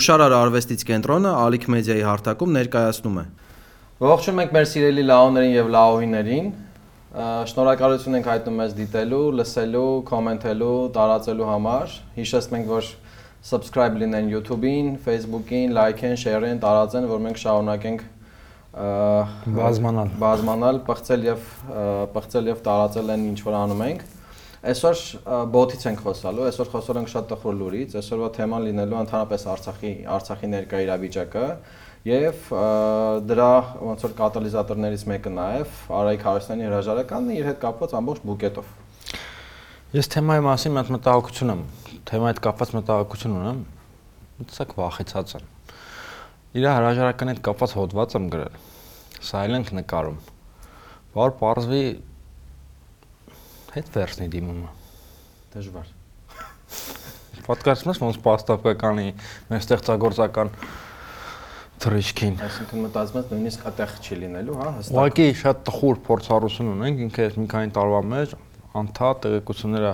Հուշարար արվեստից կենտրոնը Ալիք մեդիայի հարթակում ներկայացնում է։ Ողջունում ենք մեր սիրելի լաոներին եւ լաոհիներին։ Շնորհակալություն ենք հայտնում մեզ դիտելու, լսելու, կոմենտելու, տարածելու համար։ Հիշեցնում ենք, որ subscribe լինեն YouTube-ին, Facebook-ին, like-են, share-են, տարածեն, որ մենք շարունակենք բազմանալ, բազմանալ, պղծել եւ պղծել եւ տարածել են ինչ որ անում ենք։ Այսօր բոթից ենք խոսալու, այսօր խոսել ենք շատ տխուր լուրից, այսօրվա թեման լինելու ընդհանրապես Արցախի Արցախի ներկա իրավիճակը եւ դրա ոնց որ կատալիզատորներից մեկը նաեւ Արայք Հարստյանի հրաժարականն իր հետ կապված ամբողջ բուկետով։ Ես թեմայի մասին մի հատ մտահոգություն եմ, թեմայի հետ կապված մտահոգություն ունեմ։ Մտածակ վախեցած եմ։ Իր հրաժարականի հետ կապված հոդված եմ գրել։ ենք նկարում։ Որ parzvi հետ վերցնի դիմումը։ Դժվար։ Պատկերացնես ոնց պաստապկականի մեր ստեղծագործական թրիչքին։ Այսինքն մտածում ես նույնիսկ այդտեղ չի լինելու, հա, հստակ։ Ուղղակի շատ տխուր փորձառություն ունենք, ինքը մի քանի տարվա մեջ անդադ տեղեկությունները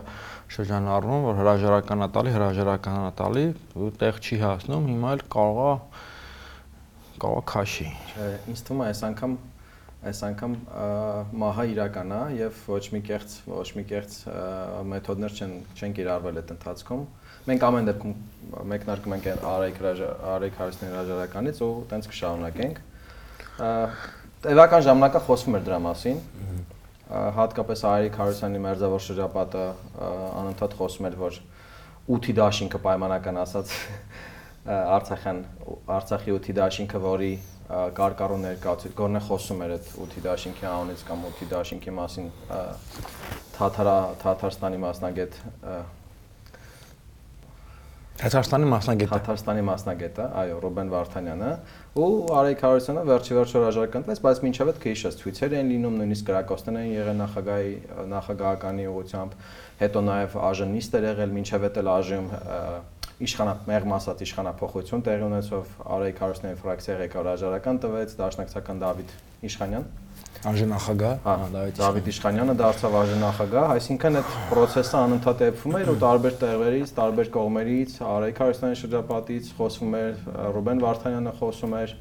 շրջանառվում, որ հրաժարականա տալի, հրաժարականա տալի, ու տեղ չի հասնում, հիմա էլ կարողա կարողա քաշի։ Չէ, ինձ թվում է այս անգամ այս անգամ մահա իրական է եւ ոչ մի կեղծ ոչ մի կեղծ մեթոդներ չեն չեն կիրառվել այդ ընթացքում մենք ամեն դեպքում մեկնարկում ենք Արայք Արայք Հարստյանի հրաժարականից ու տենց կշարունակենք տևական ժամանակը խոսվում էր դրա մասին հատկապես Արայք Հարստյանի մերձավոր շրջապատը անընդհատ խոսում էր որ 8-ի դաշինքը պայմանական ասած Արցախյան Արցախի 8-ի դաշինքը, որի կարկառու ներկայացուցիչ Գորնե խոսում էր այդ 8-ի դաշինքի անունից կամ 8-ի դաշինքի մասին Թաթարա Թաթարստանի մասնագետ Թաթարստանի մասնագետը Թաթարստանի մասնագետը, այո, Ռոբեն Վարդանյանը ու Արայք Հարությունյանը վերջի վերջը հրաժարականտես, բայց մինչև այդ քեշս ցույցեր են լինում, նույնիսկ գրակոստներ են եղել նախագահի նախագահականի ուղությամբ, հետո նաև ԱԺ-նիստ էր եղել, մինչև այդ էլ ԱԺ-ում իշխանա մեղմ ասած իշխանապողություն տեղի ունեցավ Արայք Հարությունյանի ֆրակցիայի ղեկավար հրաժարական տվեց դաշնակցական Դավիթ Իշխանյան Արժանախագահ, հա Դավիթ Դավիթ Իշխանյանը դարձավ արժանախագահ, այսինքն այդ process-ը անընդհատ էփվում էր ու տարբեր տեղերից, տարբեր կողմերից, Արայք Հարությունյանի շրջապատից խոսվում էր, Ռուբեն Վարդանյանը խոսում էր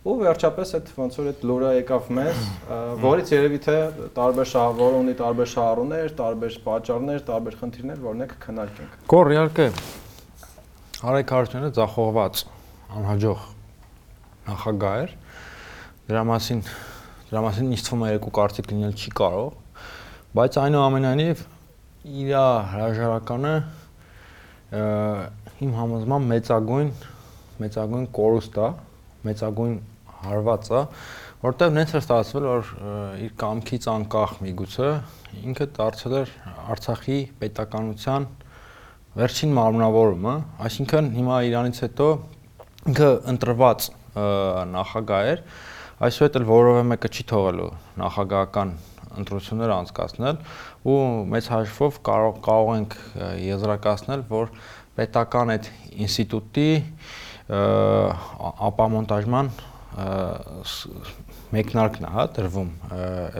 ու վերջապես այդ ոնց որ այդ լուրը եկավ մեզ, որից երևի թե տարբեր շահավոր ունի տարբեր շահառուներ, տարբեր պատճառներ, տարբեր խնդիրներ, որոնք քննարկենք։ Կոր իհարկե Արայք Հարությունյանը ցախողված անհաջող նախագահ էր։ Դրա մասին դրա մասին ինձ թվում է երկու կարծիք լինել չի կարող, բայց այնուամենայնիվ իր հրաժարականը իմ համոզմամբ մեծագույն մեծագույն կորուստ է, մեծագույն հարված է, որտեղ նենց է ստացվել, որ իր կամքից անկախ միգուցե ինքը դարձել էր Արցախի պետականության վերջին մարմնավորումը, այսինքն հիմա Իրանից հետո ինքը ընտրված նախագահ էր, այսուհետ էլ որովե մեկը չի թողելու նախագահական ընտրություններ անցկացնել ու մեծ հաշվով կարող կարող ենք եզրակացնել, որ պետական այդ ինստիտուտի ապամոնտաժման մեկնարկն է, հա, դրվում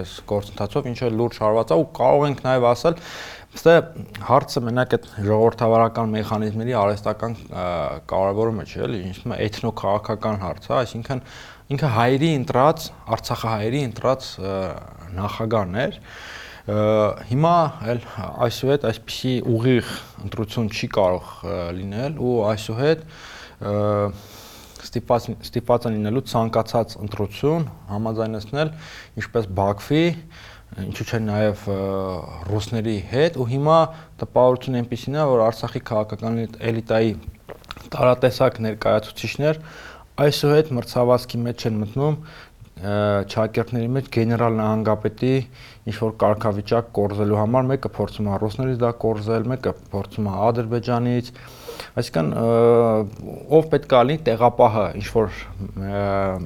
այս գործընթացով, ինչը լուրջ հարված է ու կարող ենք նաև ասել, Ստե հարցը մենակ այդ ժողովրդավարական մեխանիզմների արհեստական կարևորումը չէ, էլի, ինձ էթնոքաղաքական հարց է, այսինքն ինքը հայերի ընտրած, Արցախահայերի ընտրած նախագահն էր, հիմա էլ այսուհետ այսպիսի ուղիղ ընտրություն չի կարող լինել ու այսուհետ ստիպած ստիպած են լինելու ցանկացած ընտրություն համաձայնեցնել ինչպես Բաքվի ինչու՞ չէ նաև ռուսների հետ ու հիմա տպավորությունը այնպեսին է որ Արցախի քաղաքական էլիտայի տարատեսակ ներկայացուցիչներ այսուհետ մրցավազքի մեջ են մտնում ճակերտների մեջ գեներալ նահանգապետի ինչ որ կարգավիճակ կորզելու համար մեկը փորձում է ռուսներից դա կորզել, մեկը փորձում է Ադրբեջանից, Այսինքն ով պետք է լինի տեղապահը ինչ որ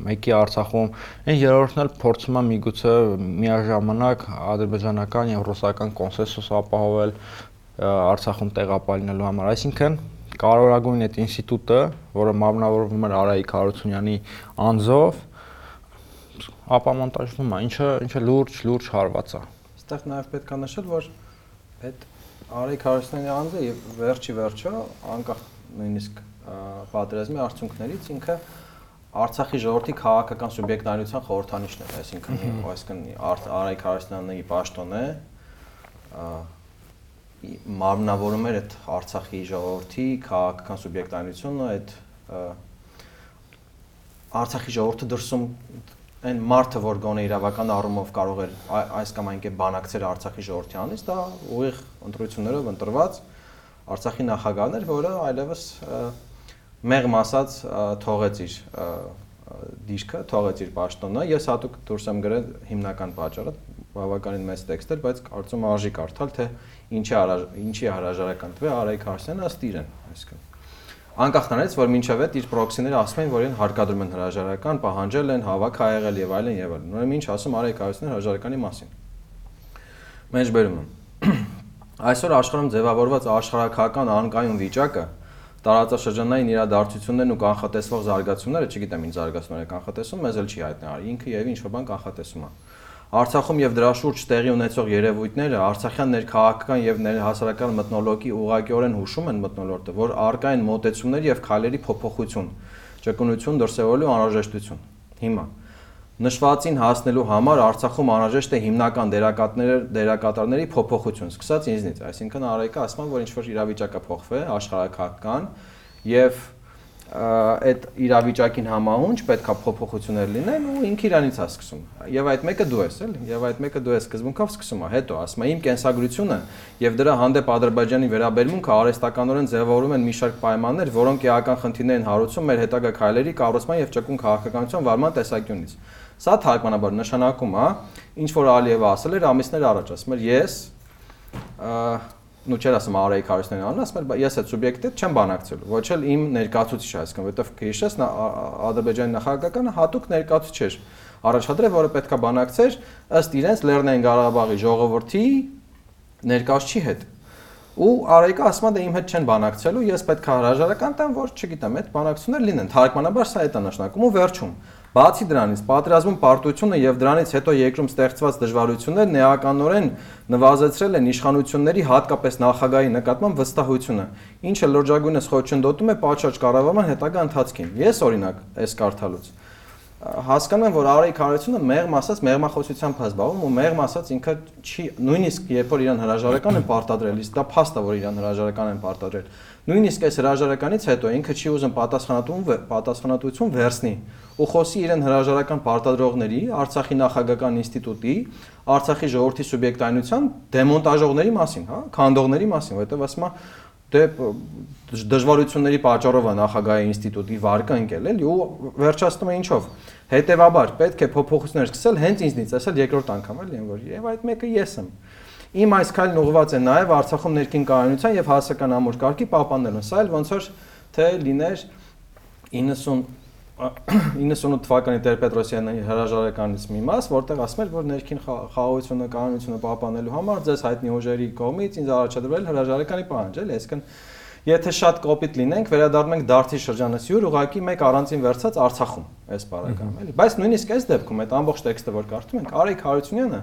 մեկի Արցախում, այն երրորդն էլ փորձում է միգուցե միաժամանակ ադրբեջանական եւ ռուսական կոնսենսուս ապահովել Արցախում տեղապահելու համար։ Այսինքն կարևորագույն այդ ինստիտուտը, որը մարմնավորվում էր Արայիկ Հարությունյանի անձով, ապամոնտաժվում է, ինչը ինչը լուրջ լուրջ հարված է։ Այստեղ նաև պետք է նշել, որ այդ Արեգ Հարությունյանի անձը եւ վերջի վերջո անկախ նույնիսկ պատերազմի արդյունքներից ինքը Արցախի ժողովրդի քաղաքական սուբյեկտայնության խորհրդանիշն է, այսինքն այսինքն Արայք Հարստյանի պաշտոն է մարմնավորում էր այդ Արցախի ժողովրդի քաղաքական սուբյեկտայնությունը, այդ Արցախի ժողովրդը դրսում այն մարդը, որ գոնե իրավական առումով կարող էր այս կամ այն կերպ բանակցել Արցախի ժողովրդի անից, դա ուղիղ ընտրություններով ընտրված Արցախի նախագահն էր, որը այլևս մեղմ ասած թողեց իր դիրքը, թողեց իր պաշտոնը։ Ես հատուկ դուրս եմ գրել հիմնական պատճառը, բավականին մեծ տեքստ էր, բայց կարծում արժի կարդալ, թե ինչի ինչի հրաժարական տվե Արայք Հարսյանը ըստ իրեն, այսինքն անկախ նրանից որ մինչև այդ իր պրոքսիները ասում են որ իրեն հարկադրում են հրաժարական, պահանջել են, հավաք ա եղել եւ այլն եւ այլն։ Ուրեմն ինչ ասում Արայք Հարսյանը հրաժարականի մասին։ Մեջբերումը։ Այսօր աշխարհում ձևավորված աշխարհակական անկայուն վիճակը տարածաշրջանային իրադարձություններն ու կանխատեսվող զարգացումները, չգիտեմ ինչ զարգացումներ է կանխատեսում, մեզ էլ չի հայտնի, ինքը եւ ինչ որ բան կանխատեսում է։ Արցախում եւ դրա շուրջ տեղի ունեցող երևույթները Արցախյան ներքաղաքական եւ ներհասարական մտնոլորտի ուղղակիորեն հուշում են մտնոլորտը, որ արկա են մոտեցումներ եւ քայլերի փոփոխություն, ճկունություն դրսեւորելու անհրաժեշտություն։ Հիմա նշվածին հասնելու համար Արցախում անհրաժեշտ է հիմնական դերակատարներ դերակատարների փոփոխություն, սկսած ինձնից, այսինքն Արայկը ասում որ ինչ որ իրավիճակը փոխվե աշխարհակական եւ այդ իրավիճակին համահունչ պետքա փոփոխություններ լինեն ու ինքը իրանից է սկսում։ Եվ այդ մեկը դու ես, էլի, եւ այդ մեկը դու ես սկզբունքով սկսում է, հետո ասում է իմ կենսագրությունը եւ դրա հանդեպ Ադրբեջանի վերաբերմունքը արհեստականորեն ձևավորում են մի շարք պայմաններ, որոնք էական խնդիրներ են հարուցում մեր հետագա քայլերի կառուցման եւ ճկուն քաղաքականության վարման տեսանկյունից։ Սա թարգմանաբար նշանակում է, ինչ որ Ալիևը ասել էր ամիսներ առաջ, ասում էր ես նու չեր ասում Արայիկ Հարությունյանն անուն, ասում եմ, ես այդ սուբյեկտը չեմ բանակցելու, ոչ էլ իմ ներկայացուցիչը, այսինքն, որովհետև քիշես Ադրբեջանի նախագահականը հատուկ ներկայացուցիչ էր առաջադրել, որը պետքա բանակցեր ըստ իրենց Լեռնային Ղարաբաղի ժողովրդի ներկայացուցիչի հետ։ Ու Արայիկը ասում է դե իմ հետ չեն բանակցելու, ես պետքա հրաժարական տամ, որ չգիտեմ, այդ բանակցություններ լինեն։ Թարգմանաբար սա է դա նշանակում ու վերջում Բացի դրանից, պատերազմում պարտությունը եւ դրանից հետո երկրում ստեղծված դժվարությունները նեականորեն նվազեցրել են իշխանությունների հատկապես նախագահի նկատմամբ վստահությունը, ինչը լրջագույնս խոչընդոտում է պատշաճ կառավարման հետագա ընթացքին։ Ես օրինակ, այս կարդալուց հասկանում եմ, որ Արայիկ Հարությունյանը մեղմ ասած մեղմախոսությամբ է զբաղվում ու մեղմ ասած ինքը չի նույնիսկ երբ որ իրան հրաժարական են պարտադրել, իսկ դա փաստ է, որ իրան հրաժարական են պարտադրել։ Նույնիսկ այս հրաժարականից հետո ինքը չի ուզում պատասխանատուն պատասխանատվություն վերցնի ու խոսի իրեն հրաժարական պարտադրողների, Արցախի նախագահական ինստիտուտի, Արցախի ժողովրդի սուբյեկտայնության դեմոնտաժողների մասին, հա, քանդողների մասին, որովհետև ասում է դե դժվարությունների պատճառով է նախագահի ինստիտուտի վարկը ընկել էլի ու վերջացնում է ինչով հետեւաբար պետք է փոփոխություններ սկսել հենց ինձնից ասել երկրորդ անգամ էլի որ եւ այդ մեկը ես եմ իմ այս քայլն ուղղված է նաեւ Արցախում ներքին կայունության եւ հասարակական ամուր կարգի պահպանելուն սա էլ ոնց որ թե լիներ 90 98 թվականի Տեր-Պետրոսյանի հրաժարականից մի մաս, որտեղ ասում էր, որ ներքին խաղաղությունը, կանոնությունը պահպանելու համար ձեզ հայտնի ուժերի կողմից ինձ առաջադրվել հրաժարականի պահանջ, էլի, այսինքն եթե շատ կոպիտ լինենք, վերադառնում ենք Դարթի շրջանասյուր, ուղղակի մեկ առանցին վերցած Արցախում, այս բարակամ, էլի։ Բայց նույնիսկ այս դեպքում այդ ամբողջ տեքստը, որ կարդում ենք, Արեգ Հարությունյանը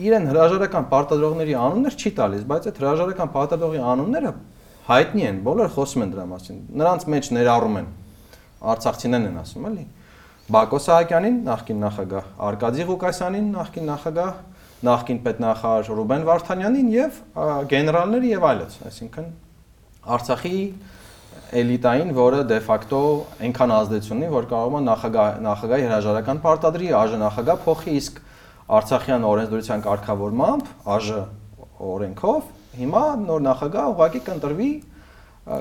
իրեն հրաժարական պարտադրողների անուններ չի տալիս, բայց այդ հրաժարական պարտադրողի անունները հայտնի են, բոլորը խոսում են դրա մասին։ Նրանց մեջ ներառում են Արցախցիներն են ասում, էլի։ Բակո Սահակյանին, նախկին նախագահ, Արկադի Ղուկասյանին, նախկին նախագահ, նախկին պետնախարար Ռուբեն Վարդանյանին եւ գեներալների եւ այլոց, այսինքն Արցախի էլիտային, որը դե ֆակտո այնքան ազդեցություն ունի, որ կարող է նախագահ նախագահի հրաժարական պարտադրի, ԱԺ նախագահ փոխի, իսկ Արցախյան օրենսդրության կարգավորմամբ ԱԺ օրենքով հիմա նոր նախագահ ուղղակի կընտրվի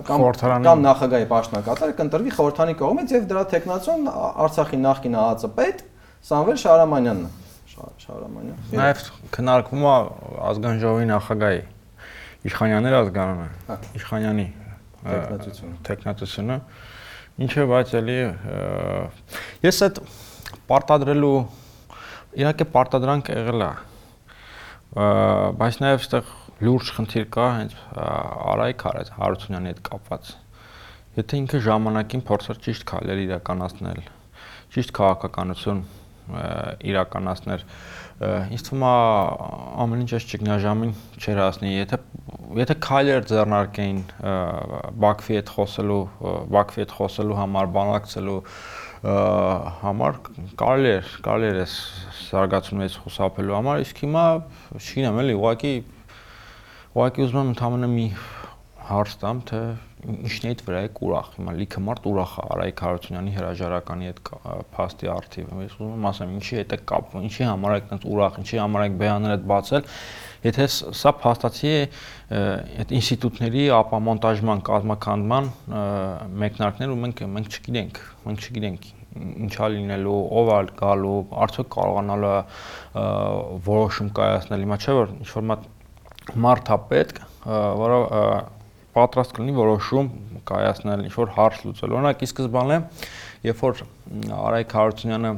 կամ կամ նախագահի պաշտոնակատարը կընտրվի խորհրդանի կողմից եւ դրա տեխնացիոն Արցախի նախկին ԱԱՑ-պետ Սամվել Շարամանյանն է։ Շարամանյան։ Նաեւ քննարկվում է ազգային ժողովի նախագահի Իշխանյաններ ազգանունը։ հա։ Իշխանյանի տեխնացիությունը։ Տեխնացիությունը։ Ինչը բայց էլի ես այդ պարտադրելու իհարկե պարտադրանք եղել է բայց նաև այստեղ լուրջ խնդիր կա հենց Արայք Հարությունյանի հետ կապված։ Եթե ինքը ժամանակին փորձեր ճիշտ քայլեր իրականացնել, ճիշտ քաղաքականություն իրականացներ ինձ թվում է ամեն ինչ այս ճգնաժամին չեր հասնի, եթե եթե քայլեր ձեռնարկեին Բաքվի հետ խոսելու, Բաքվի հետ խոսելու համար, բանակցելու համար կարելի էր, կարելի էր այս զարգացումից խուսափելու համար, իսկ հիմա չգիտեմ էլի, ուղղակի ուղղակի ուզում եմ ընդհանրապես մի հարց տամ, թե ինչն է այդ վրա է ուրախ։ Հիմա լիքը մարդ ուրախ է Արայք Հարությունյանի հրաժարականի հետ փաստի արդիվ։ Ես ուզում եմ ասեմ, ինչի հետ է կապ, ինչի համար է այդպես ուրախ, ինչի համար է բեաները բացել, եթե սա փաստացի է այդ ինստիտուտների ապամոնտաժման, կազմակերպման մեկնարկներ ու մենք մենք չգիտենք, մենք չգիտենք ինչա լինելու, ով է գալու, արդյոք կարողանալու որոշում կայացնել։ Հիմա չէ որ ինչ որ մարդ է պետք, որը պատրաստ կլինի որոշում կայացնել, ինչ որ հարց լուծել։ Օրինակ, ի սկզբանե, երբ որ Արայք Հարությունյանը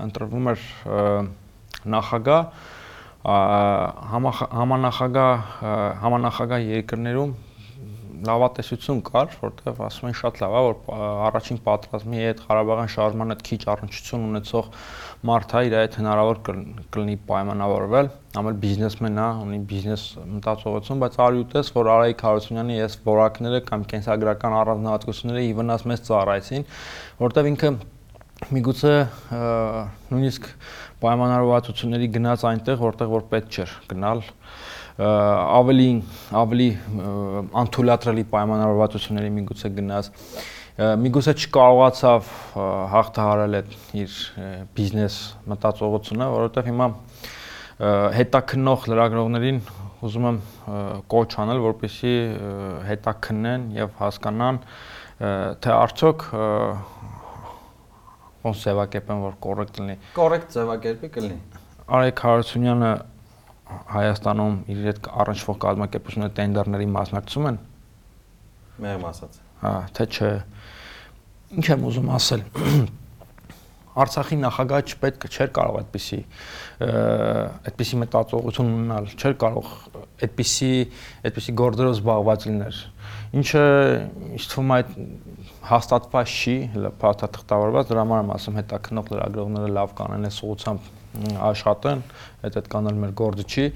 ընտրվում էր նախագահ, համանախագահ համանախագահ երկրներում լավատեսություն կար, որտեղ ասում են շատ լավ է, որ առաջին պատրաստմի հետ Ղարաբաղյան շարժման հետ քիչ առնչություն ունեցող մարդը իր այդ հնարավոր կլինի պայմանավորվել, ամեն բիզնեսմեն է, ունի բիզնես մտածողություն, բայց արի ուտես, որ Արայիկ Հարությունյանի ես որակները կամ կենսագրական առանձնահատկությունները ի վնաս մեծ ծառայեցին, որտեղ ինքը միգուցե նույնիսկ պայմանավորվածությունների գնաց այնտեղ, որտեղ որ պետք չէր գնալ, ավելի ավելի անթույլատրելի պայմանավորվածությունների միգուցե գնաց միգուցե չկարողացավ հաղթահարել այդ իր բիզնես մտածողությունը, որովհետև հիմա հետաքննող լրագրողներին ուզում եմ կոչ անել, որպեսզի հետաքննեն եւ հասկանան, թե արդյոք ոնց ձևակերպեն, որ կոռեկտ լինի։ Կոռեկտ ձևակերպի կլինի։ Արեգ Հարությունյանը Հայաստանում իր հետ առնչվող կազմակերպությունները տենդերների մասնակցում են։ Մեղմ ասած։ Հա, թե չէ։ Ինչ եմ ուզում ասել։ Արցախի նախագահը չպետք չէր կարող այդպիսի այդպիսի մտածողություն ունենալ, չէր կարող այդպիսի այդպիսի գործերով զբաղված լինել։ Ինչը ինձ թվում է այդ հաստատված չի, փաստաթղթավորված, դրա համար եմ ասում հետաքնող լրագրողները լավ կանեն այս ուղությամբ աշխատեն, այդ այդ կանալ մեր գործը չի։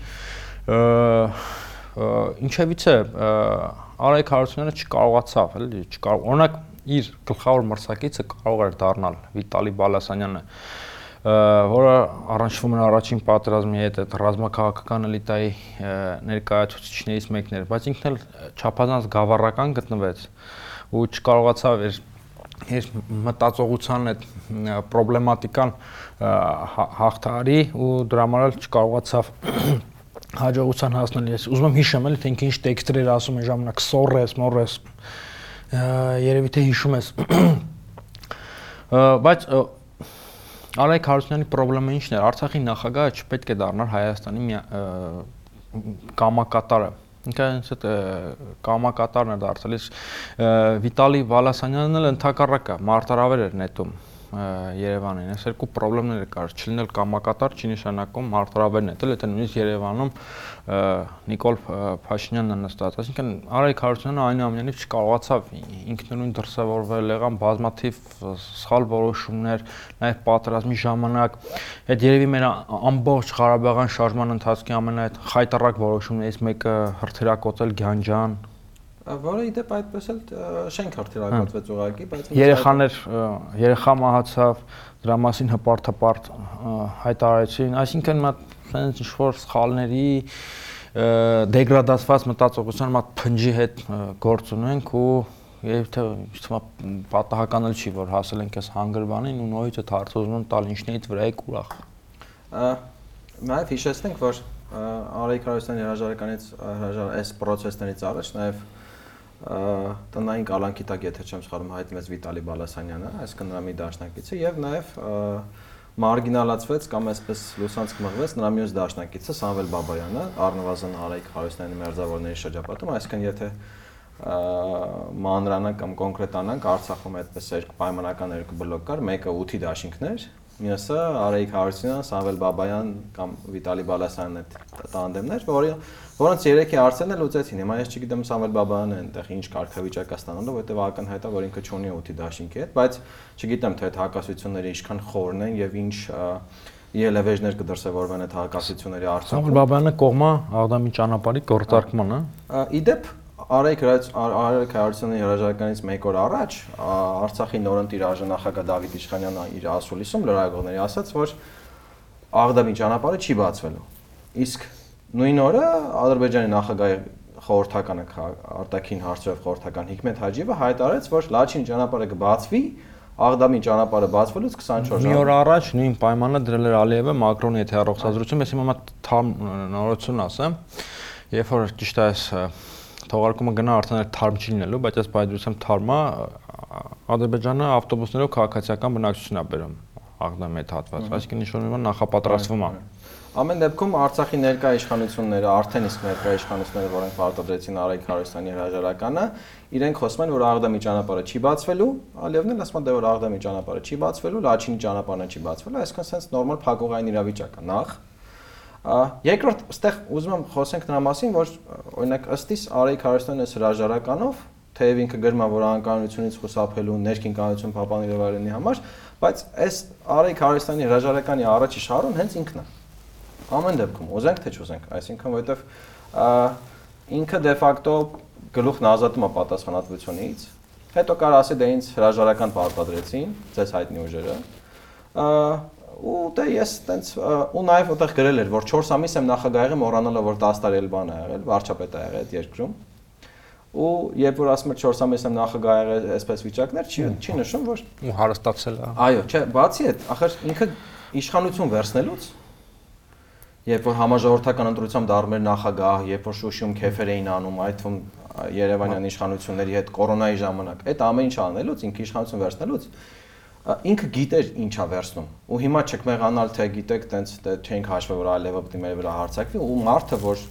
Ինչևից է Արայք Հարությունյանը չկարողացավ, էլի, չկարող։ Օրինակ իր գլխավոր մրցակիցը կարող էր դառնալ Վիտալի Բալասանյանը, որը առնչվում էր առաջին պատերազմի հետ այդ ռազմաքաղաքական էլիտայի ներկայացուցիչներից մեկն էր, բայց ինքն էլ չափազանց գավառական գտնվեց ու չկարողացավ իր իր մտածողության այդ պրոբլեմատիկան հաղթարի ու դրա համար չկարողացավ հաջողության հասնել։ Ես ուզում եմ հիշեմ էլի թե ինքը ինչ տեքստեր ասում են ժամանակ սորես, մորես երևի թե հիշում ես։ Բայց Արայք Հարությունյանի խնդրեմը ինչն էր։ Արցախի նախագահը չպետք է դառնար Հայաստանի կամակատարը ինքը այդ կամակատարն է դարձել։ Իսկ Վիտալի Վալասանյանն էլ ընդհակառակը մարտարավեր էր նետում Երևանին։ Այս երկու խնդիրներ կար, չլինել կամակատար չի նշանակում մարտարավերն է, դել է նույնիսկ Երևանում Նիկոլ Փաշինյանն նստած, այսինքն Արայք Հարությունյանը այնուամենայնիվ չկարողացավ ինքնուրույն դրսևորվել, եղան բազմաթիվ սխալ որոշումներ, նաև պատերազմի ժամանակ այդ երևի մեր ամբողջ Ղարաբաղյան շարժման ընթացքի ամենայդ խայտարակ որոշումներից մեկը հրթիռակոծել Գյանջան, որը իդեպ այդպես էլ շենք հրթիռակոծվեց ուղակի, բայց երեխաներ երեխա մահացավ, դրա մասին հպարտ-հպարտ հայտարարեցին, այսինքն մա sense ինչ որ սխալների դեգրադացված մտածողության մատ փնջի հետ գործ ունենք ու եւ թե իստումա պատահական էլ չի որ հասել ենք այս հանգրվանին ու նորից այդ եմ տալ ինչնից վրա եք ուրախ նաև հիշեցնենք որ Արայք Հարությունյանի հրաժարականից հրաժար այս process-ներից առաջ նաև տնային կալանքի տակ եթե չեմ սխալվում հայտնվեց Վիտալի Բալասանյանը, այսինքն նրա մի դաշնակիցը եւ նաեւ մարգինալացվեց կամ այսպես լուսանցք մղվեց նրա մյուս դաշնակիցը Սամվել Բաբայանը, առնվազն Արայք Հարությունյանի մերձավորների շրջապատում, այսինքն եթե մանրանանք կամ կոնկրետանանք Արցախում այդպես երկու պայմանական երկու բլոկ կար, մեկը 8-ի դաշինքներ, մյուսը Արայիկ Հարությունյան, Սամվել Բաբայան կամ Վիտալի Բալասյանն այդ տանդեմներ, որը որոնց երեքի հարցերն էլ լուծեցին։ Հիմա ես չգիտեմ Սամվել Բաբայանը այնտեղ ինչ կարգավիճակ է ստանալու, որտեղ ակնհայտ է, որ ինքը չունի 8-ի դաշինքի հետ, բայց չգիտեմ թե այդ հակասությունները ինչքան խորն են եւ ինչ ելևեջներ կդրսևորվեն այդ հակասությունների Սամվել արդյունքում։ Բաբայանը կողմա Աղդամի ճանապարհի գործարկմանը։ Իդեպ Արայք Արայք Հարությունյանի հրաժարականից 1 օր առաջ Արցախի նորըն տիրաժը նախագահ Դավիթ Իշխանյանը իր ասուլիսում լրագրողների ասաց, որ Աղդամի ճանապարհը չի բացվելու։ Իսկ նույն օրը Ադրբեջանի նախագահի խորհրդականը արտաքին հարցերով խորհրդական Հիկմետ Հաջիևը հայտարարեց, որ Լաչինի ճանապարհը կբացվի Աղդամի ճանապարհը բացվելուց 24 Մի ժամ։ օր առաջ նույն պայմանը դրել էր Ալիևը Մակրոնի հետ հեռախոսազրույցում, ես հիմա թարմ նորություն ասեմ, երբ որ ճիշտ է այս թողարկումը գնա արդեն թարմ չի լինելու, բայց այս բայդրությամբ թարմա Ադրբեջանը ավտոբուսներով քաղաքացիական բնակչություն է բերում Աղդամի հետ հատված, այսինքն ինչ-որ նախապատրաստվում է։ Ամեն դեպքում Արցախի ներկա իշխանությունները, արդեն իսկ ներկա իշխանությունները, որոնք պարտադրեցին Արայք Հարությունյանի հրաժարականը, իրենք խոսում են, որ Աղդամի ճանապարհը չի բացվելու, Ալիևն էլ ասում է, դե որ Աղդամի ճանապարհը չի բացվելու, Լաչինի ճանապարհը չի բացվելու, այսինքն sense նորմալ փակողային իրավիճակ է նախ։ Երկրորդ, այստեղ ուզում եմ խոսենք նրա մասին, որ օրինակ ըստիս Արայք Հարությունյանը հրաժարականով թեև ինքը գրում է, որ անկանոնությունից խուսափելու ներքին կանոնություն փապանելու վարենի համար, բայց այս Արայք Հարությունյանի հրաժարականի առաջի շարուն հենց ինքն է ամեն դեպքում ուզենք թե չուզենք, այսինքն որովհետև ինքը դե ֆակտո գլուխն ազատում է պատասխանատվությունից, հետո կարող ասի դե ինձ հրաժարական պարտադրեցին, ձեզ հայտնի ուժերը, ու դե ես տենց ու նաև այդտեղ գրել էր, որ 4 ամիս եմ նախագահ եմ մոռանալով որ 10 տարի էլ բան է եղել, վարչապետ է եղել այդ երկրում։ Ու երբ որ ասում եմ 4 ամիս եմ նախագահ եղել այսպես վիճակներ, չի չի նշում որ ու հարստացել է։ Այո, չէ, բացի այդ, ախր ինքը իշխանություն վերցնելուց երբ որ համաժողովրդական ընտրությամբ դառնում էր նախագահ, երբ որ Շուշիում քեֆեր էին անում, այդ թվում Երևանյան իշխանությունների հետ կորոնայի ժամանակ, այդ ամեն ինչ անելուց, ինքը իշխանություն վերցնելուց ինքը գիտեր ինչա վերցնում։ Ու հիմա չեք մեղանալ թե գիտեք, տենց դե չենք հաշվել, որ Ալիևը պետք է մեր վրա հարցակվի ու մարդը որ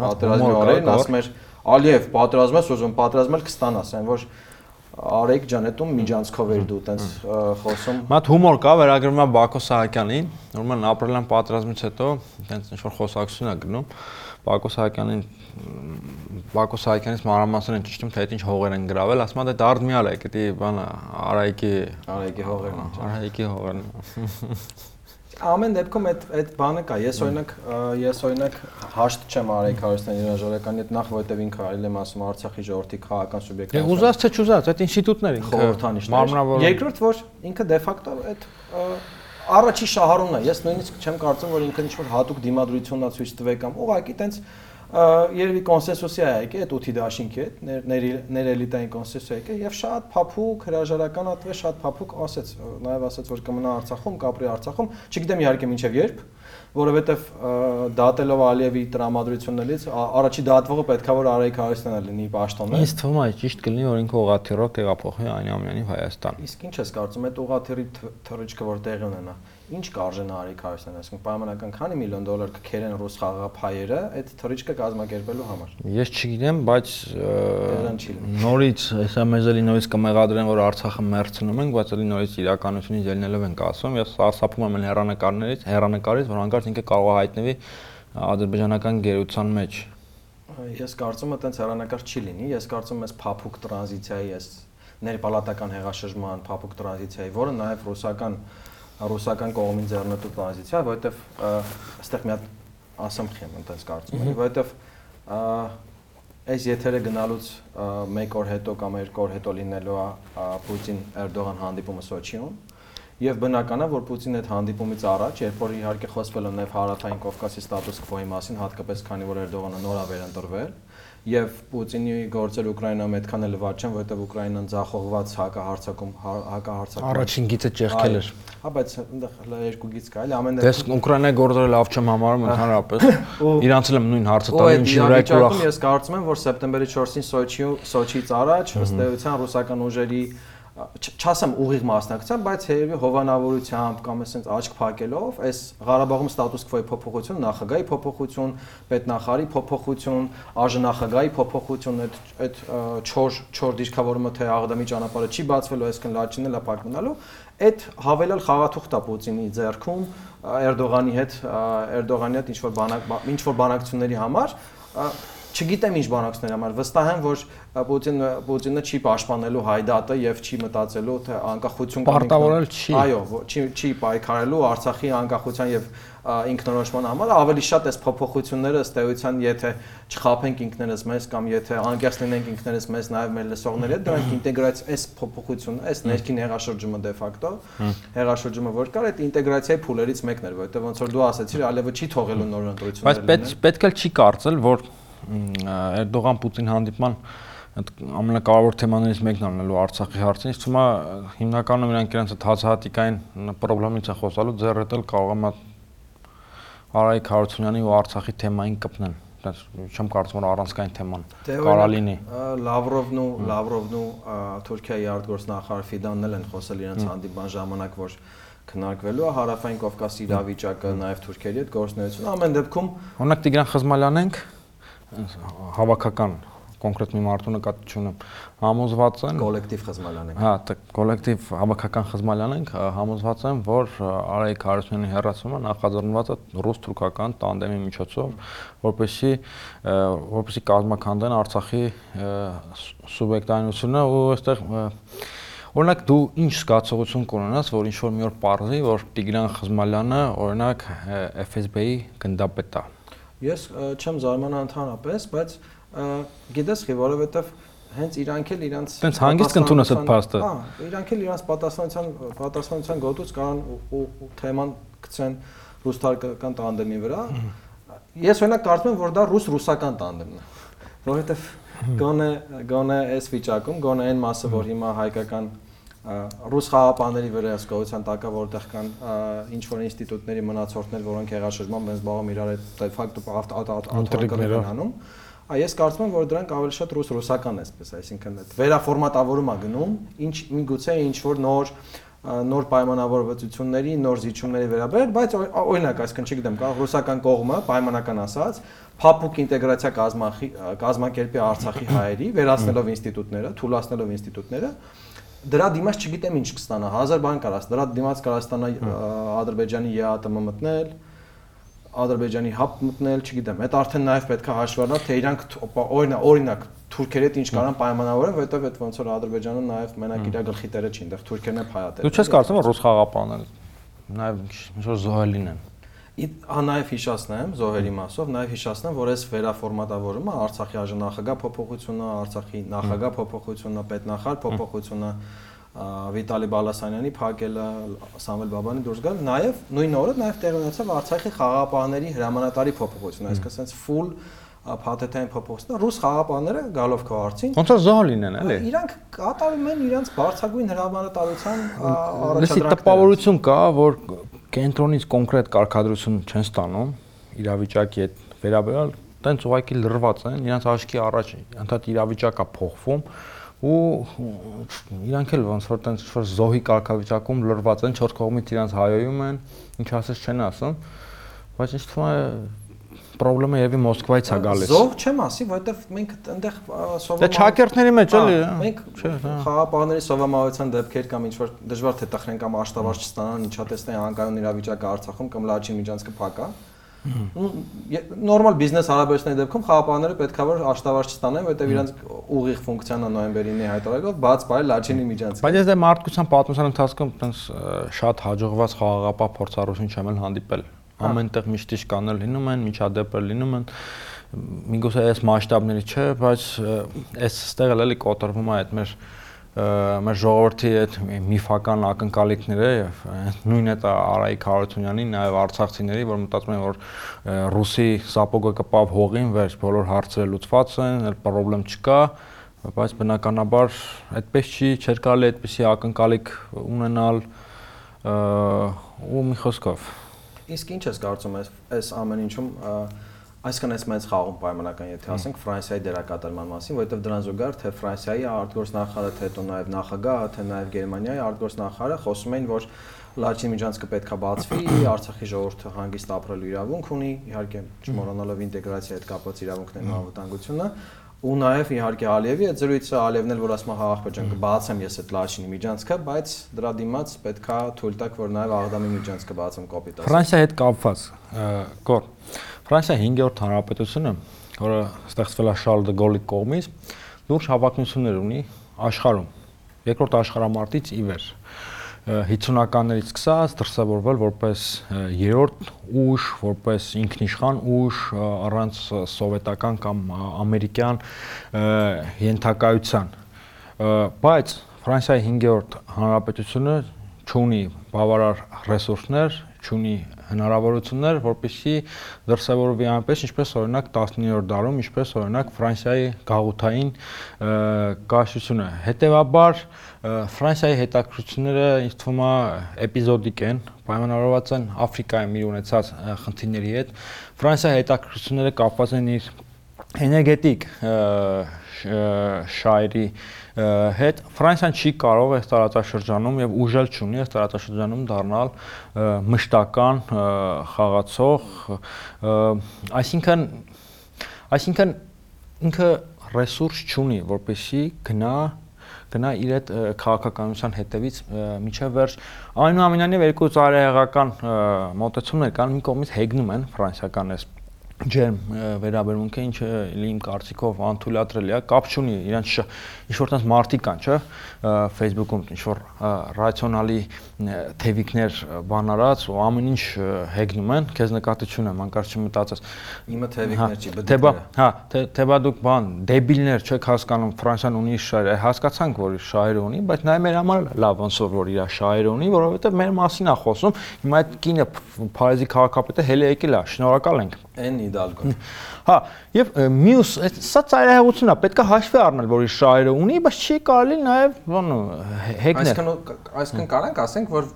պատերազմի օրերին ասում էր Ալիև պատերազմ ես ուզում, պատերազմել կստանաս, այն որ Արեգ ջան, այդում միջանցքով էր դու տենց խոսում։ Մատ հումոր կա, վերագրվում է Բակո Սահակյանին, նորմալ ապրելան պատերազմից հետո տենց ինչ որ խոսակցություն է գնում։ Բակո Սահակյանին Բակո Սահակյանից մանրամասն են ճիշտում, թե այդ ինչ հողեր են գravel, ասում է դա դարդմիալ է, դա բանը Արայիկի Արայիկի հողերն են։ Արայիկի հողերն։ Ամեն դեպքում այդ այդ բանը կա։ Ես օրինակ ես օրինակ հաշտ չեմ Արայիկ Հարստյանի հրաժարականի հետ նախ որտեվ ինքը այլ եմ ասում Արցախի ժողովրդի քաղաքական սուբյեկտ։ Դե ուզած թե չուզած, այդ ինստիտուտներ ինքը խորհրդանիշներ։ մարմնավոր։ Երկրորդ որ ինքը դե ֆակտո այդ առաջի շահառունն է։ Ես նույնիսկ չեմ կարծում որ ինքը ինչ-որ հատուկ դիմադրությունն է ցույց տվել կամ ուղղակի տենց երևի կոնսենսուսի է եկել այդ 8-ի դաշինքի հետ, ներ ներ էլիտային կոնսենսուսի եկել եւ շատ փափուկ հրաժարական ատվե շատ փափուկ ասեց, նաեւ ասեց որ կմնա Արցախում, կապրի Արցախում, չգիտեմ իհարկե մինչեւ երբ, որովհետեւ դատելով Ալիևի տրամադրություններից առաջի դատվողը պետքա որ Արայիկ Հարստյանը լինի պաշտոնը։ Ինձ թվում է ճիշտ կլինի որ ինքը ուղաթիռով տեղափոխվի Անյամյանի Հայաստան։ Իսկ ինչ ես կարծում այդ ուղաթիռի թռիչքը որ տեղի ունենա ինչ կարժենա Արիկ Հարստյանը, այսինքն պայմանական քանի միլիոն դոլար կքերեն ռուս խաղաղապայերը այդ թռիչքը կազմակերպելու համար։ Ես չգիտեմ, բայց նորից հեսա մեզ էլի նորից կմեղադրեն, որ Արցախը մերցնում ենք, բայց էլի նորից իրականությունից ելնելով ենք ասում։ Ես սարսափում եմ հերանեկարներից, հերանեկարից, որ հանկարծ ինքը կարող է հայտնվի ադրբեջանական գերության մեջ։ Ես կարծում եմ, այտենց հերանեկար չի լինի։ Ես կարծում եմ, այս փափուկ տրանզիցիայի, այս ներպալատական հեղաշրջման փափուկ տրանզիցիայի, որը նաև ռուսական ռուսական կողմին ձեռնտու տրանզիցիա, որովհետև այստեղ մի հատ ասամք եմ այնտես կարծում որովհետև այս եթերը գնալուց 1 օր հետո կամ 2 օր հետո լինելու է Պուտին-Էրդողան հանդիպումը Սոչիում Եվ բնական է, որ Պուտինի այդ հանդիպումից առաջ, երբ որ իհարկե խոսվել է նաև հարավային Կովկասի ստատուս քվոյի մասին, հատկապես քանի որ Էրդողանը նոր է վերընտրվել, եւ Պուտինի գործեր Ուկրաինայում այդքան էլ վատ չեն, որովհետեւ Ուկրաինան ձախողված հակահարցակում հակահարցակում Առաջին գիծը ճեղքել էր։ Հա, բայց այնտեղ երկու գիծ կա, էլի ամեն դեպքում Դες Ուկրաինայի գործերը լավ չեմ համարում ընդհանրապես։ Իրանց էլ եմ նույն հարցը տալու, ինչի վրա է ուրախ։ Ես կարծում եմ, որ սեպտեմբերի 4-ին Սոչի Սոչից առաջ ըստ էության ռուսական ուժերի չասեմ ուղիղ մասնակցությամբ, բայց երևի հովանավորությամբ կամ այսպես աչք փակելով այս Ղարաբաղում ստատուս քվոյի փոփոխություն, նախագահի փոփոխություն, պետնախարի փոփոխություն, ԱԺ-նախագահի փոփոխություն, այդ այդ 4 4 դիրքավորումը թե Աղդամի ճանապարհը չի բացվելու, այսքան լաչինն է փակվելու, այդ հավելյալ խաղաթուղթ է Պուտինի ձեռքում Էրդողանի հետ Էրդողանի հետ ինչ որ բանակ ինչ որ բանակցությունների համար չգիտեմ ինչ բանակցների համար վստահ եմ որ Պուտինը Պուտինը չի պաշտպանելու հայդատը եւ չի մտածելու թե անկախություն պարտավորել չի այո չի չի պայքարելու Արցախի անկախության եւ ինքնորոշման համար ավելի շատ այս փոփոխությունները ըստ էության եթե չխափենք ինքներս մեզ կամ եթե անկեղծ լինենք ինքներս մեզ նաև մեր լսողների հետ դրանք ինտեգրացիա այս փոփոխությունը այս ներքին հեղաշրջումը դե ֆակտո հեղաշրջումը որ կար այդ ինտեգրացիայի փուլերից մեկն էր որովհետեւ ոնց որ դու ասացիր ալևը չի թողելու նոր ընտրություններ բայց պետք է չի կարծել որ Էրդողան-Պուտին հանդիպման այդ ամենակարևոր թեմաներից մեկն անելու Արցախի հարցին, իսկ հիմա հիմնականում իրանք իրենց այդ հացահատիկային խնդրից է խոսալու, ձեռրետել կարող եմ Արայիկ Հարությունյանի ու Արցախի թեմային կպնեն չեմ կարծում որ առանցքային թեման դե կարա լինի Լավրովն ու Լավրովն ու Թուրքիայի արտգործնախարար Ֆիդանն էլ են խոսել իրենց հանդիպան ժամանակ որ քննարկվելու է հարավային Կովկասի իրավիճակը նաև Թուրքիայի հետ գործնություն ամեն դեպքում օրինակ Տիգրան Խզմալյանենք հավաքական կոնկրետ մի մարդու ունեմ համոզված են կոլեկտիվ խզմալյան ենք հա կոլեկտիվ հավաքական խզմալյան ենք համոզված են որ Արայիկ Հարությունյանի հերացումը նախաձեռնված է ռուս-թուրքական տանդեմի միջոցով որպեսի որպեսի կազմակերպեն Արցախի սուբյեկտայնությունը ու այստեղ Օրինակ դու ինչ զգացողություն կունենաս, որ ինչ որ մի օր parzi, որ Տիգրան Խզմալյանը օրինակ FSB-ի գնդապետ է։ Ես չեմ զարմանա ընդհանրապես, բայց գիտես խի, որովհետև հենց իրանք էլ իրանք Տենց հանգիստ կընդունես այդ փաստը։ Հա, իրանք էլ իրանք պատասխանության պատասխանության գոտուց կարան ու թեման գցեն ռուս-թուրքական տանդեմի վրա։ Ես օրինակ կարծում եմ, որ դա ռուս-ռուսական տանդեմն է, որովհետև գոնե գոնե այս վիճակում, գոնե այն մասը, որ հիմա հայկական ռուս խաղապանների վերահսկողության տակ է, որտեղ կան ինչ որ ինստիտուտների մնացորդներ, որոնք հեղաշրջման բենց բաղում իրար հետ դե ֆակտո ավտոկրներ են անում, Այս կարծում եմ, որ դրանք ավելի շատ ռուս-ռուսական է, այսպես, այսինքն այդ վերաֆորմատավորում է գնում, ինչ միգուցե ինչ որ նոր նոր պայմանավորվածությունների, նոր զիջումների վերաբերյալ, բայց օրինակ, այսինքն չգիտեմ, կարող ռուսական կողմը պայմանական ասած, փափուկ ինտեգրացիա կազմակերպի Արցախի հայերի, վերացնելով ինստիտուտները, թույլատնելով ինստիտուտները, դրա դիմաց չգիտեմ ինչ կստանա, հազար բան կարա, դրա դիմաց կարա ստանա Ադրբեջանի ԵԱՏՄ մտնել, Ադրբեջանի հապ մտնել, չգիտեմ, այդ արդեն նաև պետք է հաշվառնալ, թե իրանք օրինակ օրինակ թուրքերի հետ ինչ կարան պայմանավորեն, որովհետև այդ ոնց որ Ադրբեջանը նաև մենակ իր գլխի տերը չի, այնտեղ թուրքերն է փայատել։ Դու չես կարծում որ ռուս խաղապանները նաև ինչ որ զոհելին են։ Հա նաև հիշացնեմ զոհերի մասով, նաև հիշացնեմ, որ այս վերաֆորմատավորումը Արցախի արժանախագահ փոփոխությունը, Արցախի նախագահ փոփոխությունը, պետնախար փոփոխությունը, Վիտալի Բալասանյանի փակելը, Սամվել Բաբանի դուրս գալ, նաև նույն օրը նաև տեղ ունեցավ Արցախի խաղապահների հրամանատարի փոփոխությունը, այսինքն sense full փաթեթային փոփոխությունը ռուս խաղապահները գալով քո արցին ոնց որ զոհ լինեն էլի իրանք կատարում են իրանք բարձրագույն հրամանատարության առաջադրանքները տպավորություն կա որ կենտրոնից կոնկրետ կարգադրություն չեն ստանում իրավիճակի հետ վերաբերալ տենց ուղակի լրված են իրանք աչքի առաջ ընդհանուր իրավիճակա փոխվում ու իրանք էլ ոնց որ տենց որ զոհի կարգավիճակում լրված են, չորս կողմից իրանք հայոյում են, ինչ ասես չեն ասում, բայց ինչ թվում է խնդրեմը եւի Մոսկվայից է գալիս։ Զոհ չեմ ասի, որովհետեւ մենք այնտեղ սովորում Դե չակերտների մեջ էլի։ Մենք խաղապահների սովամահության դեպքեր կամ ինչ որ դժվար թե տխրեն կամ աշտավար չստանան, ինչա տեսնեն անկայուն իրավիճակը Արցախում կամ լաչի միջանցքը փակա նորմալ բիզնես հարաբերությունների դեպքում խաղապահները պետքա որ աշտավար չստանեն, որովհետև իրանց ուղիղ ֆունկցիան է նոյեմբերին հայտարարելով բաց բայ լաչինի միջանցք։ Բայց ես դե մարդկության պատմության ընթացքում տենց շատ հաջողված խաղաղապահ փորձառություն չեմ էլ հանդիպել։ հա։ Ամենտեղ միշտ իշ կանել լինում են, միջադեպեր լինում են միգուցե այս մասշտաբների չէ, բայց այս ստեղ էլ էլի կոտրվում է այդ մեր մեր ժողովրդի այդ միֆական ակնկալիքները եւ նույն այդ Արայիկ Հարությունյանի նաեւ արցախցիների, որ մտածում են որ ռուսի սապոգը կպավ հողին վեր, բոլոր հարցերը լուծված են, այլ խնդրեմ չկա, բայց բնականաբար այդպես չի, չէր կարելի այդպիսի ակնկալիք ունենալ ու մի խոսքով։ Իսկ ինչ ես կարծում ես այս ամեն ինչում Այսքան էս մեծ խաղում պայմանական, եթե ասենք Ֆրանսիայի դերակատարման մասին, որովհետև դրան զուգահեռ թե Ֆրանսիայի արտգործնախարարը, թե հետո նաև նախագահը, թե նաև Գերմանիայի արտգործնախարարը խոսում էին, որ Լաչինի միջանցքը պետքա բացվի, Արցախի ժողովուրդը հանգիստ ապրելու իրավունք ունի, իհարկե չմոռանալով ինտեգրացիայի հետ կապված իրավունքներն ու անվտանգությունը, ու նաև իհարկե Ալիևի այդ զրույցը Ալիևն էլ որ ասում է հա աղբեր ջան կբացեմ ես այդ Լաչինի միջանցքը, բայց դրա դիմաց պետքա թույլ տակ որ նաև Աղդամի միջանցքը բացեմ կոպիտ ասեմ։ Ֆրանսիա հետ կապված կոր Ֆրանսիա 5-րդ հանրապետությունը որը ստեղծվել է Շարլ դե Գոլի կողմից, լուրջ հավակնություններ ունի աշխարհում։ Երկրորդ աշխարհամարտից ի վեր 50-ականներից սկսած դրսևորվել որպես երրորդ ուժ, որպես ինքնիշխան ուժ առանց սովետական կամ ամերիկյան ենթակայության։ Բայց Ֆրանսիայի 5-րդ հանրապետությունը չունի բավարար ռեսուրսներ, չունի հնարավորություններ, որպեսզի դրսևորվի այնպես, ինչպես օրինակ 19-րդ դարում, ինչպես օրինակ Ֆրանսիայի գաղութային կայսրությունը։ Հետևաբար Ֆրանսիայի հետաքրությունները ինձ թվում է էպիզոդիկ են, պայմանավորված են Աֆրիկայում իր ունեցած խնդիրների հետ։ Ֆրանսիայի հետաքրությունները կապված են իր էներգետիկ շահերի հետ Ֆրանսիան չի կարող այս տարածաշրջանում եւ ուժել չունի այս տարածաշրջանում դառնալ մշտական խաղացող այսինքն այսինքն ինքը ռեսուրս չունի որպեսի գնա գնա իր այդ քաղաքականության հետևից միջև վերջ այնուամենայնիվ երկու ծայրահեղական մոտեցումներ կան մի կողմից հեգնում են ֆրանսիական այս ջերմ վերաբերմունքը ինչը իմ կարծիքով անթույլատրելի է կապ չունի իրանց ինչ որ տես մարտի կան չէ Facebook-ում ինչ որ ռացիոնալի թևիկներ բան արած ու ամեն ինչ հեգնում են քեզ նկատի չունեմ անկար չմտածես իմը թևիկներ չի բդիկները թեբա հա թեբա դուք բան դեբիլներ չեք հասկանում ֆրանսիան ունի շահեր հասկացանք որ շահեր ունի բայց նայ մեր համար լավ ոնց որ իր շահեր ունի որովհետեւ մեր մասին է խոսում հիմա այդ կինը Փարիզի քաղաքապետը հելը եկել է շնորհակալ ենք Էն Հիդալգոն։ Հա, եւ մյուս սա ծայրահեղությունն է, պետք է հաշվի առնել, որ իր շահերը ունի, բայց չի կարելի նաեւ բան հեգնել։ Այսինքն այսինքն կարանք ասենք, որ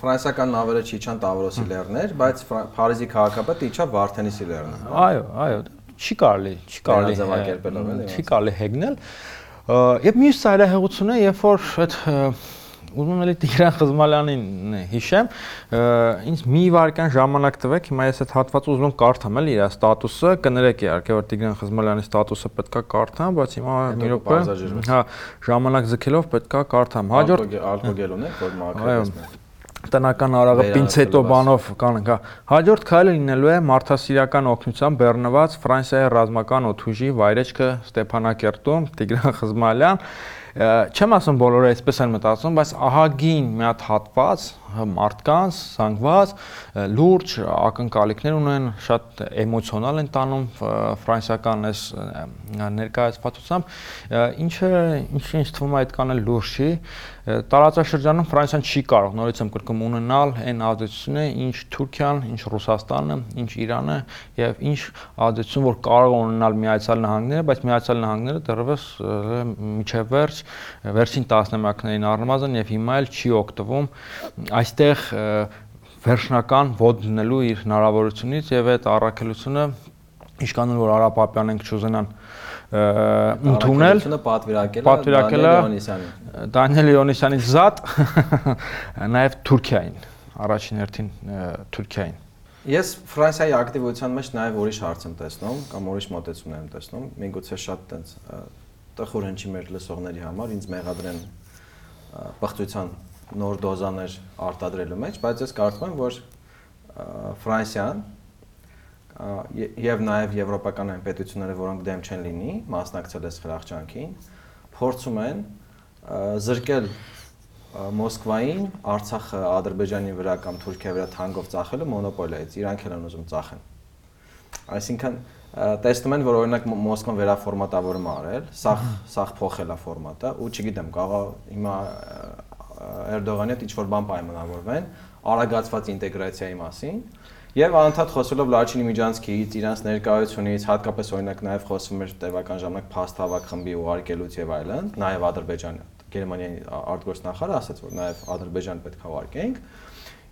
ֆրանսիական նավերը չիջան Տավրոսի լեռներ, բայց Փարիզի քաղաքապետը իջավ Վարդենիսի լեռներ։ Այո, այո, չի կարելի, չի կարելի ձևակերպելով էլի։ Չի կարելի հեգնել։ Եվ մյուս ծայրահեղությունը, երբ որ այդ ուզում եմ էլի Տիգրան Խզմալյանին հիշեմ, ինձ մի վարքան ժամանակ տվեք, հիմա ես այդ հատվածը ուզում եմ կարդամ էլի իր ստատուսը, կներեք իհարկե որ Տիգրան Խզմալյանի ստատուսը պետքա կարդամ, բայց հիմա մի րոպե, հա, ժամանակ ձգելով պետքա կարդամ։ Հաջորդ ալկոգել ունեք, որ մաքրեցնեք տնական արաղը պինցետո բանով կանենք, հա։ Հաջորդ քայլը լինելու է մարդասիրական օգնությամբ բեռնված Ֆրանսիայի ռազմական օթուժի վայրեջքը Ստեփանակերտում Տիգրան Խզմալյան չեմ ասում բոլորը այսպես են մտածում, բայց ահագին մի հատ հատված մարդկանց զանգված լուրջ ակնկալիքներ ունեն, շատ էմոցիոնալ են տանում ֆրանսիական այս ներկայացվածությամբ, ինչը ինչը ինձ թվում է այդքան էլ լուրջ չի։ Տարածաշրջանում Ֆրանսիան չի կարող նորից եմ կրկում ունենալ այն ազդեցությունը, ինչ Թուրքիան, ինչ Ռուսաստանը, ինչ Իրանը եւ ինչ ազդեցություն որ կարող ունենալ Միացյալ Նահանգները, բայց Միացյալ Նահանգները դեռևս միջև վերջ վերջին տասնամյակներին առնվազն եւ հիմա էլ չի օգտվում այստեղ վերջնական ոդ դնելու իր հնարավորությունից եւ այդ առաքելությունը ինչքան որ Արա Պապյանենք չուզենան ընդունել պատվիրակել պատվիրակել Դանիել Իոնիսյանի զատ նաև Թուրքիային առաջին հերթին Թուրքիային Ես Ֆրանսիայի ակտիվության մեջ նաև ուրիշ հարց եմ տեսնում կամ ուրիշ մոտեցում եմ տեսնում միգուցե շատ տենց տխուր հնչի մեր լսողների համար ինձ մեղադրեն բխծության նոր դոզաներ արտադրելու մեջ, բայց ես կարծում եմ, որ Ֆրանսիան եւ նաեւ եվրոպական այն պետությունները, որոնք դեմ չեն լինի, մասնակցել այս խրախճանքին, փորձում են զրկել Մոսկվային Արցախը Ադրբեջանի վրա կամ Թուրքիայի վրա թանկով ծախելը մոնոպոլիայից, իրանք են ուզում ծախեն։ Այսինքն տեսնում են, որ օրինակ Մոսկվան վերաֆորմատավորում արել, սաղ սաղ փոխել է ֆորմատը ու չգիտեմ, կարող հիմա Էրդողանի հետ ինչ որ բան պայմանավորվեն արագացված ինտեգրացիայի մասին եւ անդադ խոսելով Լաչինի միջանցքից, իրանց ներկայությունից, հատկապես օրինակ նաեւ խոսվում էր տևական ժամանակ փաստ հավաք խմբի ուղարկելուց եւ այլն, նաեւ Ադրբեջանը, Գերմանիայի արտգործնախարարը ասաց, որ նաեւ Ադրբեջան պետք է ուղարկենք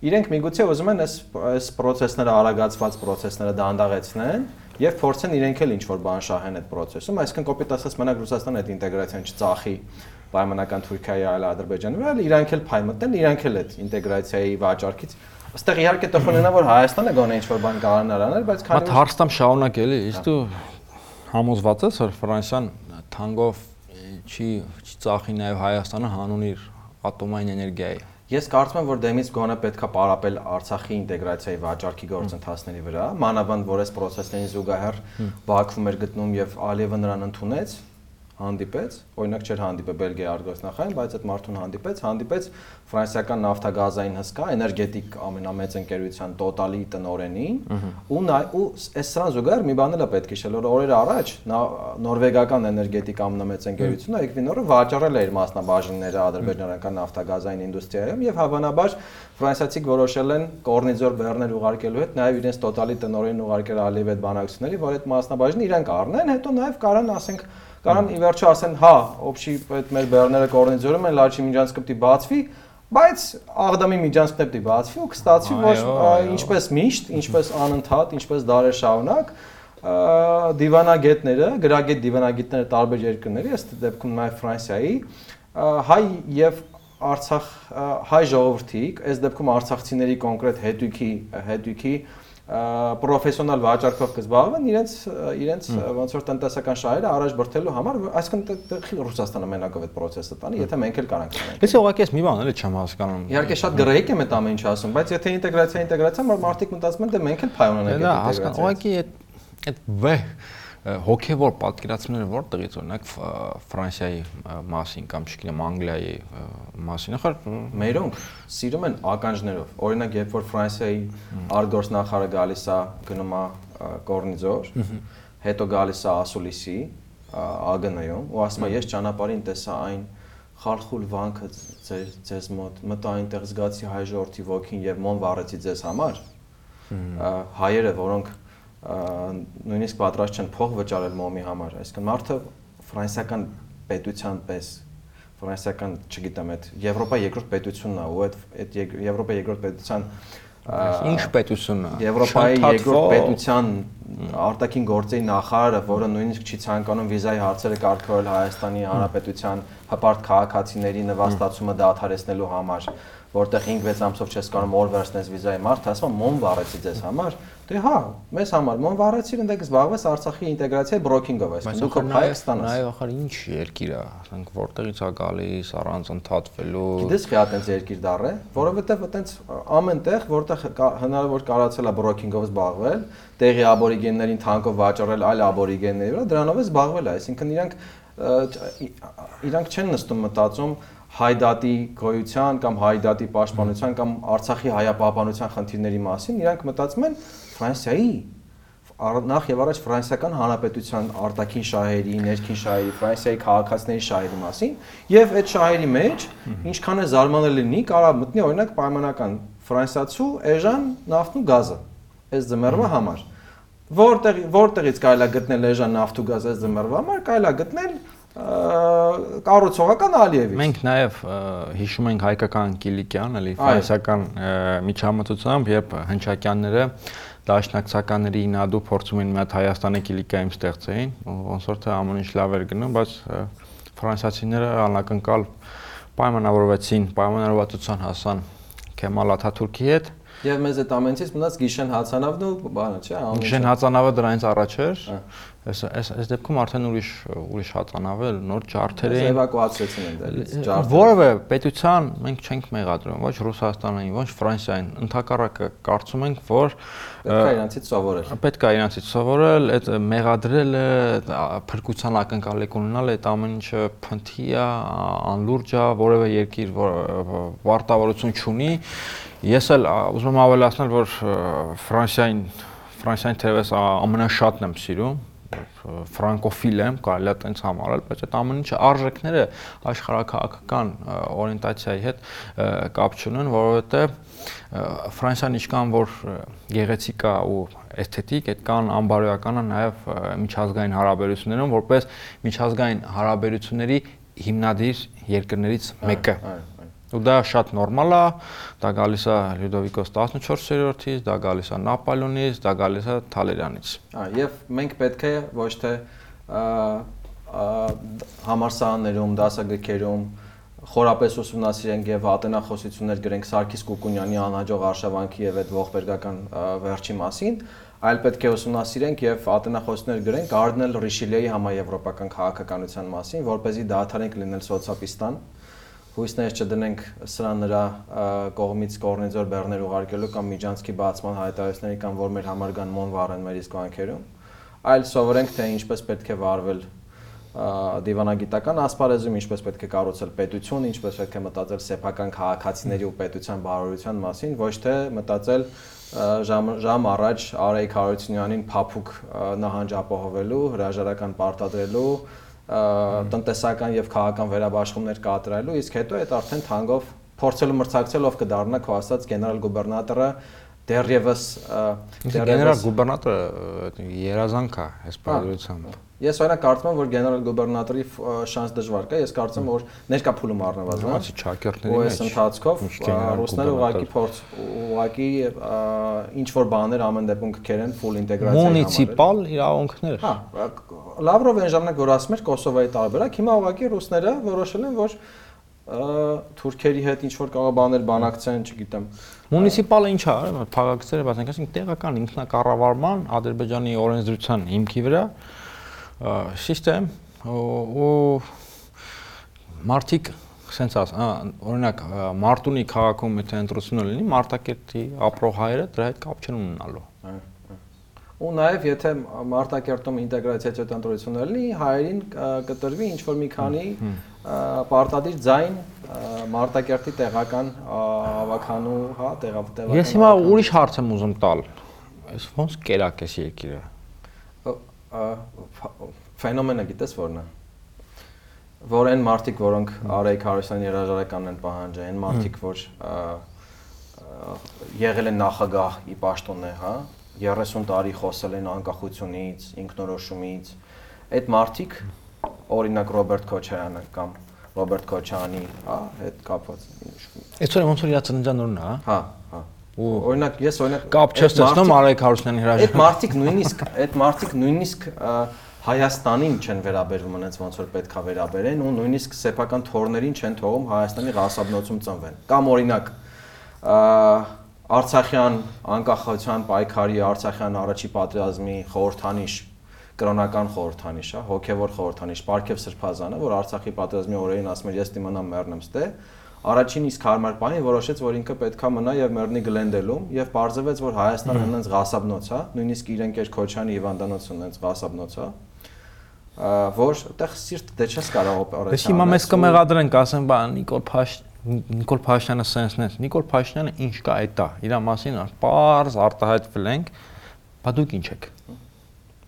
իրենք միգուցե ուզում են այս այս process-ները արագացված process-ները դանդաղեցնեն եւ փորձեն իրենք էլ ինչ որ բան շահեն այդ process-ում, այսինքն կոպիտ ասած մենակ Ռուսաստանը այդ ինտեգրացիան չծախի պայմանական Թուրքիայի այլ Ադրբեջանի վրա, իրանք էլ փայ մտնեն, իրանք էլ այդ ինտեգրացիայի վաճառքից Այստեղ իհարկե տխունենա որ Հայաստանը գոնե ինչ որ բան կարողանար անել, բայց քանի որ հարստամ շարունակելի, իսկ դու համոզված ես որ Ֆրանսիան թանգով չի չի ծախի նաև Հայաստանը հանուն իր ատոմային էներգիայի։ Ես կարծում եմ, որ դեմից գոնե պետքա պարապել Արցախի ինտեգրացիայի վաճառքի գործընթացների վրա, մանավանդ որ այս process-ներին զուգահեռ Բաքվում էր գտնում եւ Ալիևը նրան ընդունեց, հանդիպեց, օրինակ չէր հանդիպել Բելգիա արգոսնախային, բայց այդ մարդուն հանդիպեց, հանդիպեց ֆրանսիական նավթագազային հսկա էներգետիկ ամենամեծ ընկերության Total-ի տնորենին, ու նա ու այս սրան զուգահեռ մի բան էլ է պետք հիշել, որ օրեր առաջ նորվեգական էներգետիկ ամենամեծ ընկերությունը Equinor-ը վաճառել է իր մասնաբաժինները ադրբեջանական նավթագազային ինդուստրիայում եւ հավանաբար ֆրանսիացիք որոշել են Կորնիձոր բեռներ ուղարկելու հետ նաեւ իրենց Total-ի տնորենին ուղարկել Ալիև այդ բանակցությունների, որ այդ մասնաբաժինը իրանք առնեն, հետո նաեւ կարան ասենք Կարան ի վերջո ասեն, հա, օբշի այդ մեր բեռները կորնիձորում են, լաչի միջանցք պետք է բացվի, բայց աղդամի միջանցքն պետք է բացվի ու կստացվի որ ինչպես միշտ, ինչպես անընդհատ, ինչպես դարեր շարունակ դիվանագետները, գրագետ դիվանագետները տարբեր երկրների, ըստ դեպքում նաև Ֆրանսիայի, հայ եւ Արցախ հայ ժողովրդի, այս դեպքում արցախցիների կոնկրետ հետույքի հետույքի պրոֆեսիոնալ վաճառքով կզբաղվեն իրենց իրենց ոնց որ տնտեսական շահերը առաջ բրթելու համար, այսինքն Ռուսաստանը մենակով այդ process-ը տանի, եթե մենք էլ կարանք տանենք։ Ես ուղղակի ես մի բան էլի չեմ հասկանում։ Իհարկե շատ գրեհիկ եմ այդ ամեն ինչ ասում, բայց եթե ինտեգրացիա ինտեգրացիա, մարդիկ մտածում են դե մենք էլ փայ ունենք այդ ինտեգրացիա։ Ուղղակի այդ այդ վեհ հոգեվոր պատկերացումները որտեղից օրինակ Ֆրանսիայի մասին կամ չգիտեմ Անգլիայի մասին ախր մերոնք սիրում են ականջներով օրինակ երբ որ Ֆրանսիայի արտգործ նախարարը գալիս է գնում է Կորնիձոր հետո գալիս է Ասուլիսի ԱԳՆ-ում ու ասում է ես ճանապարհին տեսա այն խարխուլ վանքը ձեր ձեզ մոտ մտա այնտեղ զգացի հայ ժողովրդի ոգին եւ մոն վառեցի ձեզ համար հայերը որոնք նույնիսկ պատրաստ չեն փող վճարել մոմի համար, այսինքն մարդը ֆրանսիական պետության պես ֆրանսիական, չգիտեմ, այդ Եվրոպա երկրորդ պետությունն է, ու այդ այդ Եվրոպա երկրորդ պետության ինչ պետությունն է։ Եվրոպայի երկրորդ պետության արտաքին գործերի նախարարը, որը նույնիսկ չի ցանկանում վիզայի հարցերը կարգավորել Հայաստանի Հանրապետության հպարտ քաղաքացիների նվաստացումը դադարեցնելու համար, որտեղ 5-6 ամսով չես կարող օր վերցնես վիզայի մարդ, ասում մոմ վառեցի ձեզ համար, դե հա, մեզ համար մոմ վառեցի, ընդ եք զբաղվես Արցախի ինտեգրացիայի բրոքինգով, այսինքն դուք հայ ստանաս։ Նայ ախր ինչ երկիր է, ասենք որտեղից է գալիս առանց ընդհատվելու։ Գիտես խի այտենց երկիր դառ է, որովհետև այտենց ամեն տեղ, որտեղ հնարավոր կարացել է բրոքինգով զբաղվել, տեղի աբորիգեններին թանկով վաճառել այլ աբորիգենների վրա, դրանով է զբաղվել, այսինքն իրանք իրանք չեն նստում մտածում հայդատի գոյության կամ հայդատի պաշտպանության կամ Արցախի հայապահպանության խնդիրների մասին, իրանք մտածում են Ֆրանսիայի նախ եւ առաջ ֆրանսիական հանրապետության արտաքին շահերի, ներքին շահերի, Ֆրանսիայի քաղաքացիների շահերի մասին եւ այդ շահերի մեջ ինչքան է զարմանալի լինի, կարա մտնի օրինակ պայմանական ֆրանսիացու էժան նավթ ու գազը այս ձմեռվա համար որտեղ որտեղից կարելի է գտնել էժան նավթ ու գազ այս ձմեռվա համար կարելի է գտնել կառուցողական Ալիևից։ Մենք նաև հիշում ենք հայկական Կիլիկյան, էլի ֆրանսիական միջամտությամբ, երբ հնչակյանները դաշնակցականների ինադու փորձում են մի հատ Հայաստանի Կիլիկայում ստեղծեին, ոնց որ թե ամեն ինչ լավ էր գնում, բայց ֆրանսիացիները անակնկալ պայմանավորվեցին, պայմանավորվածության հասան Քեմալ Աթաթուրքի հետ Եվ մեզ այդ ամենից մնաց Գիշեն Հացանավն ու բանը, չէ՞, Գիշեն Հացանավը դրանից առաջ էր։ Այս այս այս դեպքում արդեն ուրիշ ուրիշ հացանավ էլ նոր ջարդեր էին։ Էվակուացիացին են դելից ջարդեր։ Որևէ պետության մենք չենք մեղադրում, ոչ Ռուսաստանին, ոչ Ֆրանսիային։ Ընթակառակը կարծում ենք, որ պետք է իրանցից սովորել։ Պետք է իրանցից սովորել, այդ մեղադրելը, փրկության ակնկալիք ունենալ, այդ ամեն ինչը փնթի է, անլուրջ է, որևէ երկիր վարտավորություն չունի Ես էլ ուզում եմ ավելացնել, որ Ֆրանսիային Ֆրանսիային թերևս ամենաշատն եմ սիրում ֆրանկոֆիլ եմ, կարելի է տենց համարել, բայց այդ ամեն ինչը արժեքները աշխարհակահաղական օրիենտացիայի հետ կապ չունեն, որովհետև Ֆրանսիան ինչքան որ գեղեցիկ է ու էսթետիկ, այդ կան անբարոյականը նաև միջազգային հարաբերություններում, որպես միջազգային հարաբերությունների հիմնադիր երկրներից մեկը։ այո ու դա շատ նորմալ է, դա գալիս է Լյուդովիկոս 14-րդից, դա գալիս է Նապոլեոնից, դա գալիս է Թալերյանից։ Ահա, եւ մենք պետք է ոչ թե համարսաներում, դասագրքերում խորապես ուսումնասիրենք եւ ատենախոսություններ գրենք Սարգիս Կուկունյանի անհաջող արշավանքի եւ այդ ողբերգական վերջի մասին, այլ պետք է ուսումնասիրենք եւ ատենախոսներ գրենք Gardner Richelieu-ի համաեվրոպական քաղաքականության մասին, որ เป զի դադարենք լինել սոցիալիստան, հույսներ չդնենք սրա նրա կողմից կորնեձոր բեռներ ուղարկելու կամ միջանցքի բացման հայտարարությունների կամ որ մեր համար կան մոն վառեն մեր իսկ վանքերում, այլ սովորենք թե ինչպես պետք է վարվել դիվանագիտական ասպարեզում ինչպես պետք է կառուցել պետություն, ինչպես պետք է մտածել սեփական քաղաքացիների ու պետության բարօրության մասին, ոչ թե մտածել ժամ ժամ առաջ Արայք Հարությունյանին փափուկ նահանջ ապահովելու, հրաժարական պարտադրելու, տնտեսական եւ քաղաքական վերաբաշխումներ կատարելու, իսկ հետո այդ արդեն թանգով փորձելու մրցակցել ով կդառնա քո ասած գեներալ գուբերնատորը դեռևս գեներալ գուբերնատորը երազանք է այս բարոյությամբ Ես օրինակ կարծում եմ, որ գեներալ գուբերնատորի շանս դժվար կա, ես կարծում եմ, որ ներկա փուլում առնվազն Ահա ճակերտների մեջ։ Այս ընթացքով ռուսները ուղակի փորձ ուղակի ինչ որ բաներ ամեն դեպքում կքերեն full ինտեգրացիայի համար։ Մունիցիպալ իրավունքներ։ Հա, Լավրովը այն ժամանակ որ ասում էր Կոսովոյի տարբերակ, հիմա ուղակի ռուսները որոշել են, որ թուրքերի հետ ինչ որ կարող բաներ բանակցեն, չգիտեմ։ Մունիցիպալը ինչ է, փաղաքցերը, բայց ասենք տեղական ինքնակառավարման Ադրբեջանի օրենսդրության հիմքի վրա սիստեմ ու մարտիկ սենց աս, օրինակ Մարտունի քաղաքում եթե ընտրությունը լինի, Մարտակերտի ապրող հայերը դրա հետ կապ չեն ունենալու։ Ու նաև եթե Մարտակերտում ինտեգրացիա ընտրություններ լինի, հայերին կտրվի ինչ որ մի քանի պարտադիր ձայն Մարտակերտի տեղական հավաքանու, հա, տեղավ Ես հիմա ուրիշ հարց եմ ուզում տալ։ Այս ոնց կերակ էս երկիրը ֆենոմենը գիտես որն է? Որ այն մարդիկ, որոնք Արայք Հարությունյանի հրաժարականն են պահանջել, այն մարդիկ, որ եղել են նախագահի պաշտոնը, հա, 30 տարի խոսել են անկախությունից, ինքնորոշումից, այդ մարդիկ օրինակ Ռոբերտ Քոչարյանը կամ Ռոբերտ Քոչյանի, հա, հետ կապված։ Այսօր ոնց որ իր ծննդյան օրն է, Հա, հա։ Ու օրինակ ես օրինակ կապ չես տեսնում Արայք Հարությունյանի հրաժարական։ Այդ մարդիկ նույնիսկ այդ մարդիկ նույնիսկ Հայաստանին չեն վերաբերվում այնց ոնց որ պետքա վերաբերեն ու նույնիսկ սեփական թորներին չեն թողում Հայաստանի ղասաբնոցում ծնվեն։ Կամ օրինակ Արցախյան անկախության պայքարի Արցախյան առաջի պատերազմի խորհրդանիշ կրոնական խորհրդանիշ է, հոգևոր խորհրդանիշ, Պարքև Սրբազանը, որ Արցախի պատերազմի օրերին ասում էր ես դիմանամ մեռնեմ ստե, առաջին իսկ հարմար բանը որոշեց, որ ինքը պետքա մնա եւ մեռնի Գլենդելում եւ բարձվեց, որ Հայաստանը հենց ղասաբնոց է, նույնիսկ իրենք էր Քոչյանի հիվանդանոցն հենց ղասաբնոց է որ այդտեղ սիրտ դե չես կարող օպերացիա։ Դե հիմա մեզ կմեղադրենք, ասեմ, բա Նիկոլ Փաշ Նիկոլ Փաշյանը սենսնես։ Նիկոլ Փաշյանը ինչ կա այդ դա։ Իր մասին պարզ արտահայտվենք, բա դուք ինչ եք։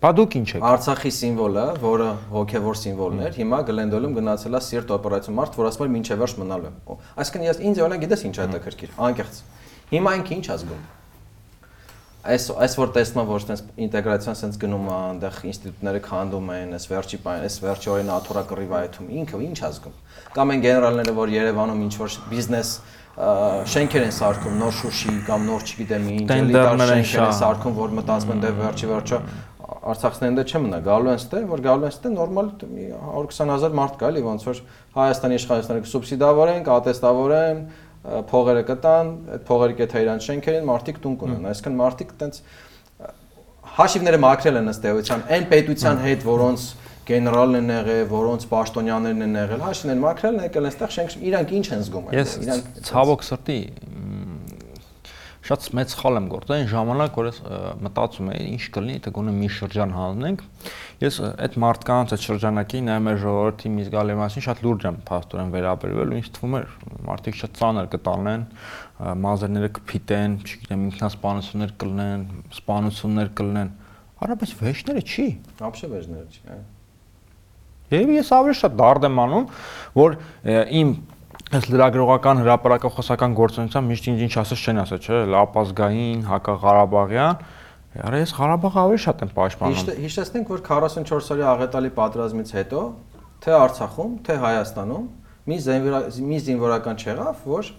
Բա դուք ինչ եք։ Արցախի սիմվոլը, որը հոգևոր սիմվոլն էր, հիմա Գլենդոլում գնացել է սիրտ օպերացիա մարդ, որ ասում է ոչ վերջ մնալու։ Այսինքն ես ինձ օրինակ գիտես ինչ հետաքրքիր, անկեղծ։ Հիմա ինքը ինչ ազգում այս այս որ տեսնում եմ որ այդպես ինտեգրացիան sense գնում է, այնտեղ ինստիտուտները քանդում են, այս վերջի բան, այս վերջի օրին աթորա կռիվ այթում, ինքը ինչ ազգում։ Կամ են գեներալները, որ Երևանում ինչ որ բիզնես շենքեր են սարքում, նոր Շուշի կամ նոր չգիտեմ ինչ, էլիտար շենքեր են սարքում, որ մտածում են դե վերջի վերջը Արցախցիներն դե չմնա, գալու են ստե, որ գալու են ստե նորմալ 120000 մարդ կա, էլի ոնց որ Հայաստանի իշխանությունները սուբսիդավորեն, կատեստավորեն, փողերը կտան, այդ փողերի կեթա իրանց շենքերին մարդիկ տուն կունեն։ Այսինքն մարդիկ տենց հաշիվները մաքրել են ըստ էության այն պետության հետ, որոնց գեներալն են եղել, որոնց պաշտոնյաներն են եղել, հաշիվներ մաքրել են եկել այստեղ շենք իրանք ինչ են զգում այստեղ։ Իրանք ցավոք սրտի շատ մեծ խալ եմ գործել այն ժամանակ, որ ես մտածում էի ինչ կլինի, եթե գոնե մի շրջան հանենք։ Ես այդ մարդկանց այդ շրջանակի նայում եմ ժողովրդի մի զգալի մասին շատ լուրջ եմ փաստորեն վերաբերվել ու ինձ թվում էր մարդիկ շատ ծանր կտանեն, մազերները կփիտեն, չգիտեմ, ինքնասպանություններ կլինեն, սպանություններ կլինեն։ Արա բայց վեճները չի։ Ապշե վեճները չի, այո։ Եվ ես ավելի շատ դարդ եմ անում, որ իմ Այս լրագրողական հրապարակախոսական գործունեության միշտ ինչ-ինչ ասած չեն ասած, չէ՞, լապազգային, հակաղարաբաղյան, Արա ես Ղարաբաղը ավելի շատ եմ պաշտպանում։ Հիշեցնենք, որ 44 օրյա աղետալի պատերազմից հետո թե Արցախում, թե Հայաստանում մի մի զինվորական չեղավ, որ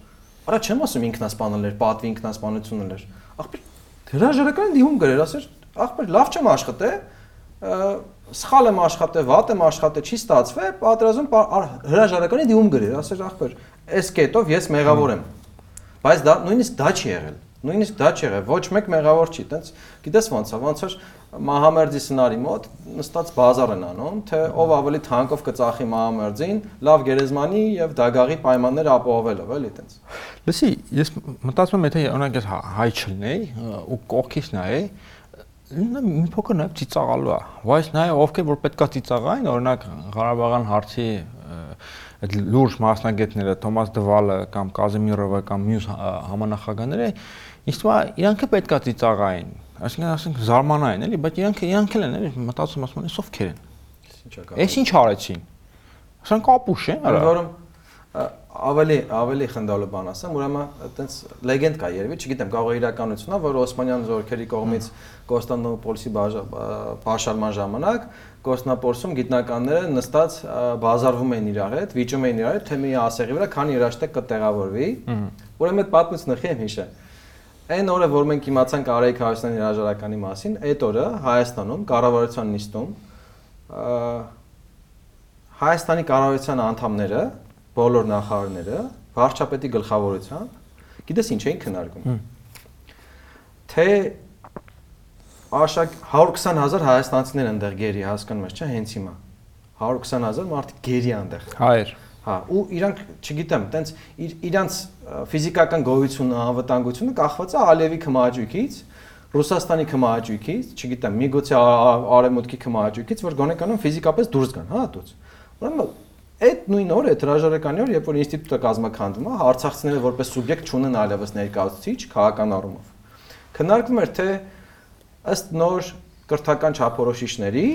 արա չեմ ասում ինքնասպանել էր, պատվի ինքնասպանությունն էր։ Ախպեր հրաժարական դիհում գրեր, ասեր, ախպեր լավ չեմ աշխատել, սխալ եմ աշխատել, վատ եմ աշխատել, չի ստացվել, պատերազմ հրաժարականի դիում գրեր, ասեր ախպեր, այս կետով ես մեղավոր եմ։ Բայց դա նույնիսկ դա չի եղել։ Նույնիսկ դա չի եղել, ոչ մեկ մեղավոր չի, տենց գիտես ոնց է, ոնց որ Մահամերձի սնարի մոտ նստած բազար են անում, թե ով ավելի թանկով կծախի Մահամերձին, լավ գերեզմանի եւ դագաղի պայմաններ ապահովելով, էլի տենց։ Լսի, ես մտածում եմ, եթե օրինակ ես հայ չլինեի ու կողքից նայեի, նա մի փոքր նաև ծիծաղալու է։ Բայց նաև ովքեր որ պետքա ծիծաղային, օրինակ Ղարաբաղյան հարցի այդ լուրջ մասնագետները Թոմաս Դվալը կամ Կազիմիրովը կամ մյուս համանախագահները ինձ թվում է պետքա ծիծաղային այսինքն ասենք զարմանային էլի բայց իրանք իրանք էլ են էլի մտածում ասում են եսով քեր են Էս ինչ արեցին Սրանք ապուշ են արա որում ավելի ավելի խնդալու բան ասեմ, ուրեմն այտենց լեգենդ կա երևի, չգիտեմ, կարող է իրականություն է, որ Օսմանյան զորքերի կողմից Կոստանդնուպոլսի բաշարման ժամանակ Կոստնապոլսում գիտնականները նստած բազարվում էին իրար հետ, վիճում էին իրար հետ, թե մի ասեղի վրա քանի երաշտեք կտեղավորվի։ Ուրեմն այդ պատմությունը խի եմ հիշը։ Այն օրը, որ մենք իմացանք Արայք Հարությունյանի հրաժարականի մասին, այդ օրը Հայաստանում կառավարության նիստում Հայաստանի կառավարության անդամները, բոլոր նախարարները, վարչապետի գլխավորությամբ գիտես ինչ էին քննարկում։ Թե Աշակ 120.000 հայաստանցիներ ընդեղ գերի հասկանում ես, չէ՞, հենց հիմա։ 120.000 մարդիկ գերի այնտեղ։ Հայեր։ Հա, ու իրանք, չգիտեմ, տենց իրանց ֆիզիկական գոյությունը, անվտանգությունը կախված է Ալիևի քմահաճույքից, Ռուսաստանի քմահաճույքից, չգիտեմ, միգուցե Արևմուտքի քմահաճույքից, որ գոնե կանոն ֆիզիկապես դուրս գան, հա, դուց։ Ուրեմն այդ նույն օրը, այդ հրաժարականի օր, երբ որ ինստիտուտը կազմակերպվում է, արցախցիները որպես սուբյեկտ չունեն այլևս ներկայացուցիչ քաղաքական առումով։ Քննարկվում էր թե ըստ նոր կրթական չափորոշիչների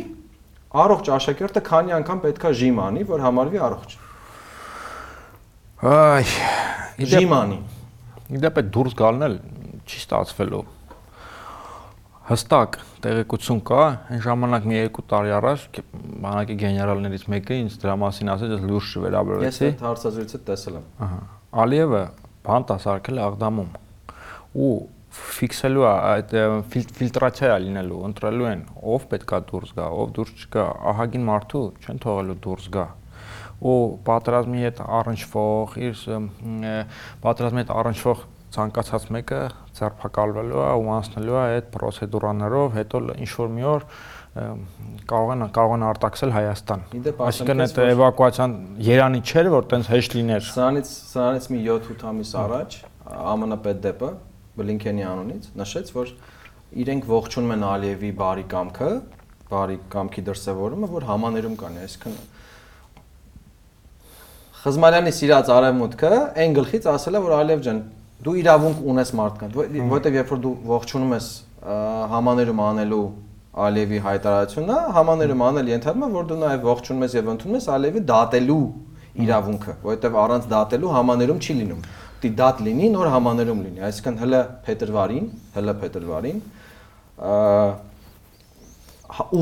առողջ աշակերտը քանի անգամ պետքա ժիմ անի, որ համարվի առողջ։ Այ, ժիմ անի։ Իդեպ դուրս գալն էլ չի ստացվելու։ Հստակ տեղեկություն կա, այն ժամանակ մի երկու տարի առաջ բանակի գեներալներից մեկը ինձ դրա մասին ասեց, ես լուրջ չվերաբերվեցի։ Ես այդ հարցազրույցը տեսել եմ։ Ահա։ Ալիևը բանտ ասարկել է Աղդամում։ Ու ֆիքսելու է այդ ֆիլտրացիա լինելու, ընտրելու են ով պետքա դուրս գա, ով դուրս չգա, ահագին մարդու չեն թողելու դուրս գա ու պատրազմի հետ առնչվող իր պատրազմի հետ առնչվող ցանկացած մեկը ձերբակալվելու է ու անցնելու է այդ պրոցեդուրաներով, հետո ինչ որ մի օր կարող են կարող են արտաքսել Հայաստան։ Այսինքն այդ էվակուացիան Երանի չէր, որ տենց հեշտ լիներ։ Սրանից սրանից մի 7-8 ամիս առաջ ԱՄՆ պետդեպը Բլինքենի անունից նշեց, որ իրենք ողջունում են Ալիևի բարի կամքը, բարի կամքի դրսևորումը, որ համաներում կան, այսինքն Խզմարյանի սիրած արևմուտքը այն գլխից ասել է, որ Ալիև ջան, դու իրավունք ունես մարդկանց, որովհետև երբ որ դու ողջունում ես համաներում անելու Ալիևի հայտարարությունը, համաներում անել ենթադրում է, որ դու նաև ողջունում ես եւ ընդունում ես Ալիևի դատելու իրավունքը, որովհետև առանց դատելու համաներում չի լինում պիտի դատ լինի, նոր համաներում լինի, այսինքն հələ փետրվարին, հələ փետրվարին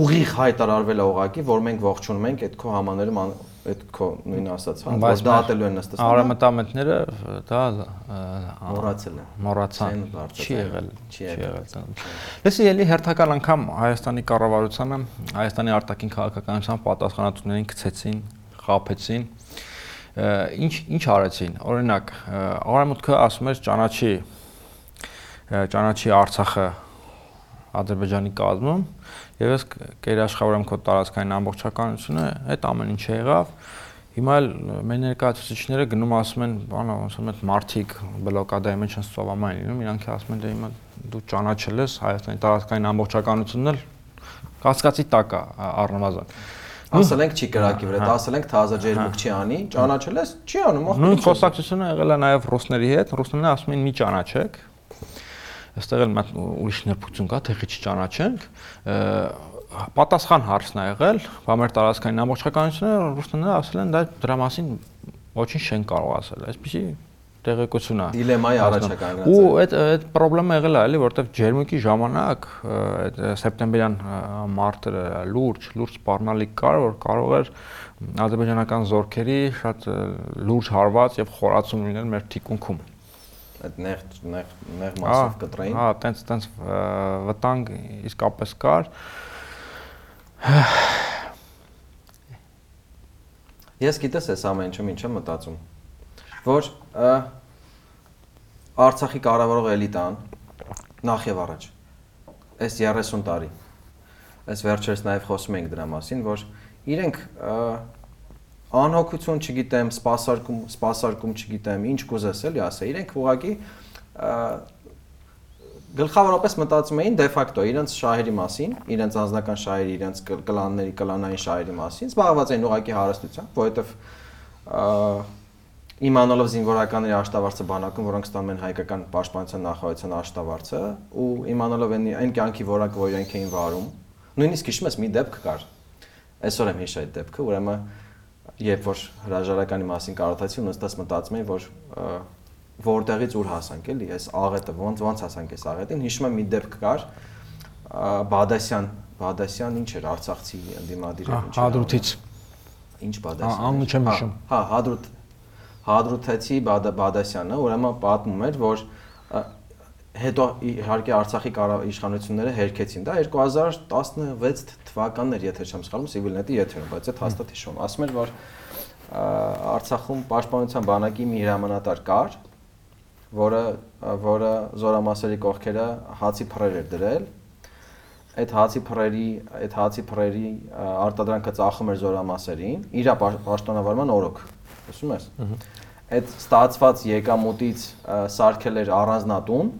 ուղիղ հայտարարվել է ուղակի, որ մենք ողջունում ենք այդ քո համաներում այդ քո նույն ասած, հա, որ դատելու են նստած։ Արամտամետները դա մոռացել են։ Մոռացան։ Չի եղել, չի եղել։ Լսի, ելի հերթական անգամ Հայաստանի կառավարությանը, Հայաստանի արտաքին քաղաքականության պատասխանատուներին գցեցին, խափեցին ինչ ինչ արեցին օրինակ արամուտքը ասում էր ճանաչի ճանաչի Արցախը Ադրբեջանի կազմում եւ ես կերաշխավորեմ քո տարածքային ամբողջականությունը այդ ամեն ինչը եղավ Հիմա էլ մեր ներկայացուցիչները գնում ասում են, բանա, ասում են մարդիկ բլոկադայի մեջ են սովամային լինում, իրանք ասում են դե հիմա դու ճանաչել ես Հայաստանի տարածքային ամբողջականությունն էլ կասկածի տակ է առնվազն։ Ասել ենք չի կրակի վրա, ասել ենք թազա ջերմուկ չի անի, ճանաչել ես, չի անում, ախր։ Նույն խոսակցությունը եղել է նաև ռուսների հետ, ռուսները ասում են մի ճանաչեք։ Այստեղ էլ մատ ուրիշ ներփուծում կա, թե չի ճանաչենք։ Պատասխան հարցն է եղել, բամեր տարածքային ամբողջականությունը ռուսները ասել են դա դրա մասին ոչինչ չեն կարող ասել։ Այսպեսի տեղեկություն է։ Դիլեմայի առաջ է կանգնած։ Ու այդ այդ խնդրեմը եղել է, էլի, որտեվ ջերմուկի ժամանակ այդ սեպտեմբերյան մարտը լուրջ, լուրջ սպառնալիք կար, որ կարող էր ադրբեջանական զորքերի շատ լուրջ հարված եւ խորացում լինել մեր թիկունքում այդ նեղ նեղ նեղ մասով կտրային։ Հա, տենց տենց վտանգ իսկապես կար։ Ես գիտես այս ամեն ինչը ինչ եմ մտածում որ Արցախի կառավարող էլիտան նախ եւ առաջ այս 30 տարի այս վերջերս նաև խոսում ենք դրա մասին, որ իրենք անհոգություն, չգիտեմ, սпасարկում, սпасարկում, չգիտեմ, ինչ կուզես էլի ասա, իրենք ուղակի գլխավորապես մտածում էին de facto իրենց շահերի մասին, իրենց անձնական շահերի, իրենց կլանների, կլանային շահերի մասին, զբաղված էին ուղակի հարստությամբ, որովհետև իմանալով զինվորականների աշտավարձը բանակում, որոնք ստանում են հայկական պաշտպանության նախարարության աշտավարձը, ու իմանալով այն այն կյանքի որակը, որ իրենք էին վարում, նույնիսկ հիշում ես մի դեպք կար։ Այսօր եմ հիշա այդ դեպքը, ուրեմն երբ որ հրաժարականի մասին կարողացի ունստած մտածում եմ, որ որտեղից ուր հասանք էլի, այս աղետը ոնց ոնց հասանք այս աղետին, հիշում եմ մի դեպք կար Բադասյան, Բադասյան ինչ էր Արցախցի ընդդիմադիրը ինչ Հադրութից ինչ Բադասյան Անունը չեմ հիշում Հա, Հադրութ Հադրութեցի Բադասյանը ուրեմն պատմում էր, որ հետո իհարկե Արցախի իշխանությունները հերքեցին դա 2016 թվականն էր, եթե չեմ սխալվում, Civilnet-ի եթերում, բայց այդ հաստատ հիշում։ Ասում էր, որ Արցախում պաշտպանության բանակի մի հրամանատար կար, որը որը զորամասերի կողքերը հացի փռեր էր դրել այդ հացի փռերի այդ հացի փռերի արտադրանքը ծախում էր զորամասերին իր պաշտոնավարման օրոք լսում ես այդ ստացված եկամուտից սարքել էր առանձնատուն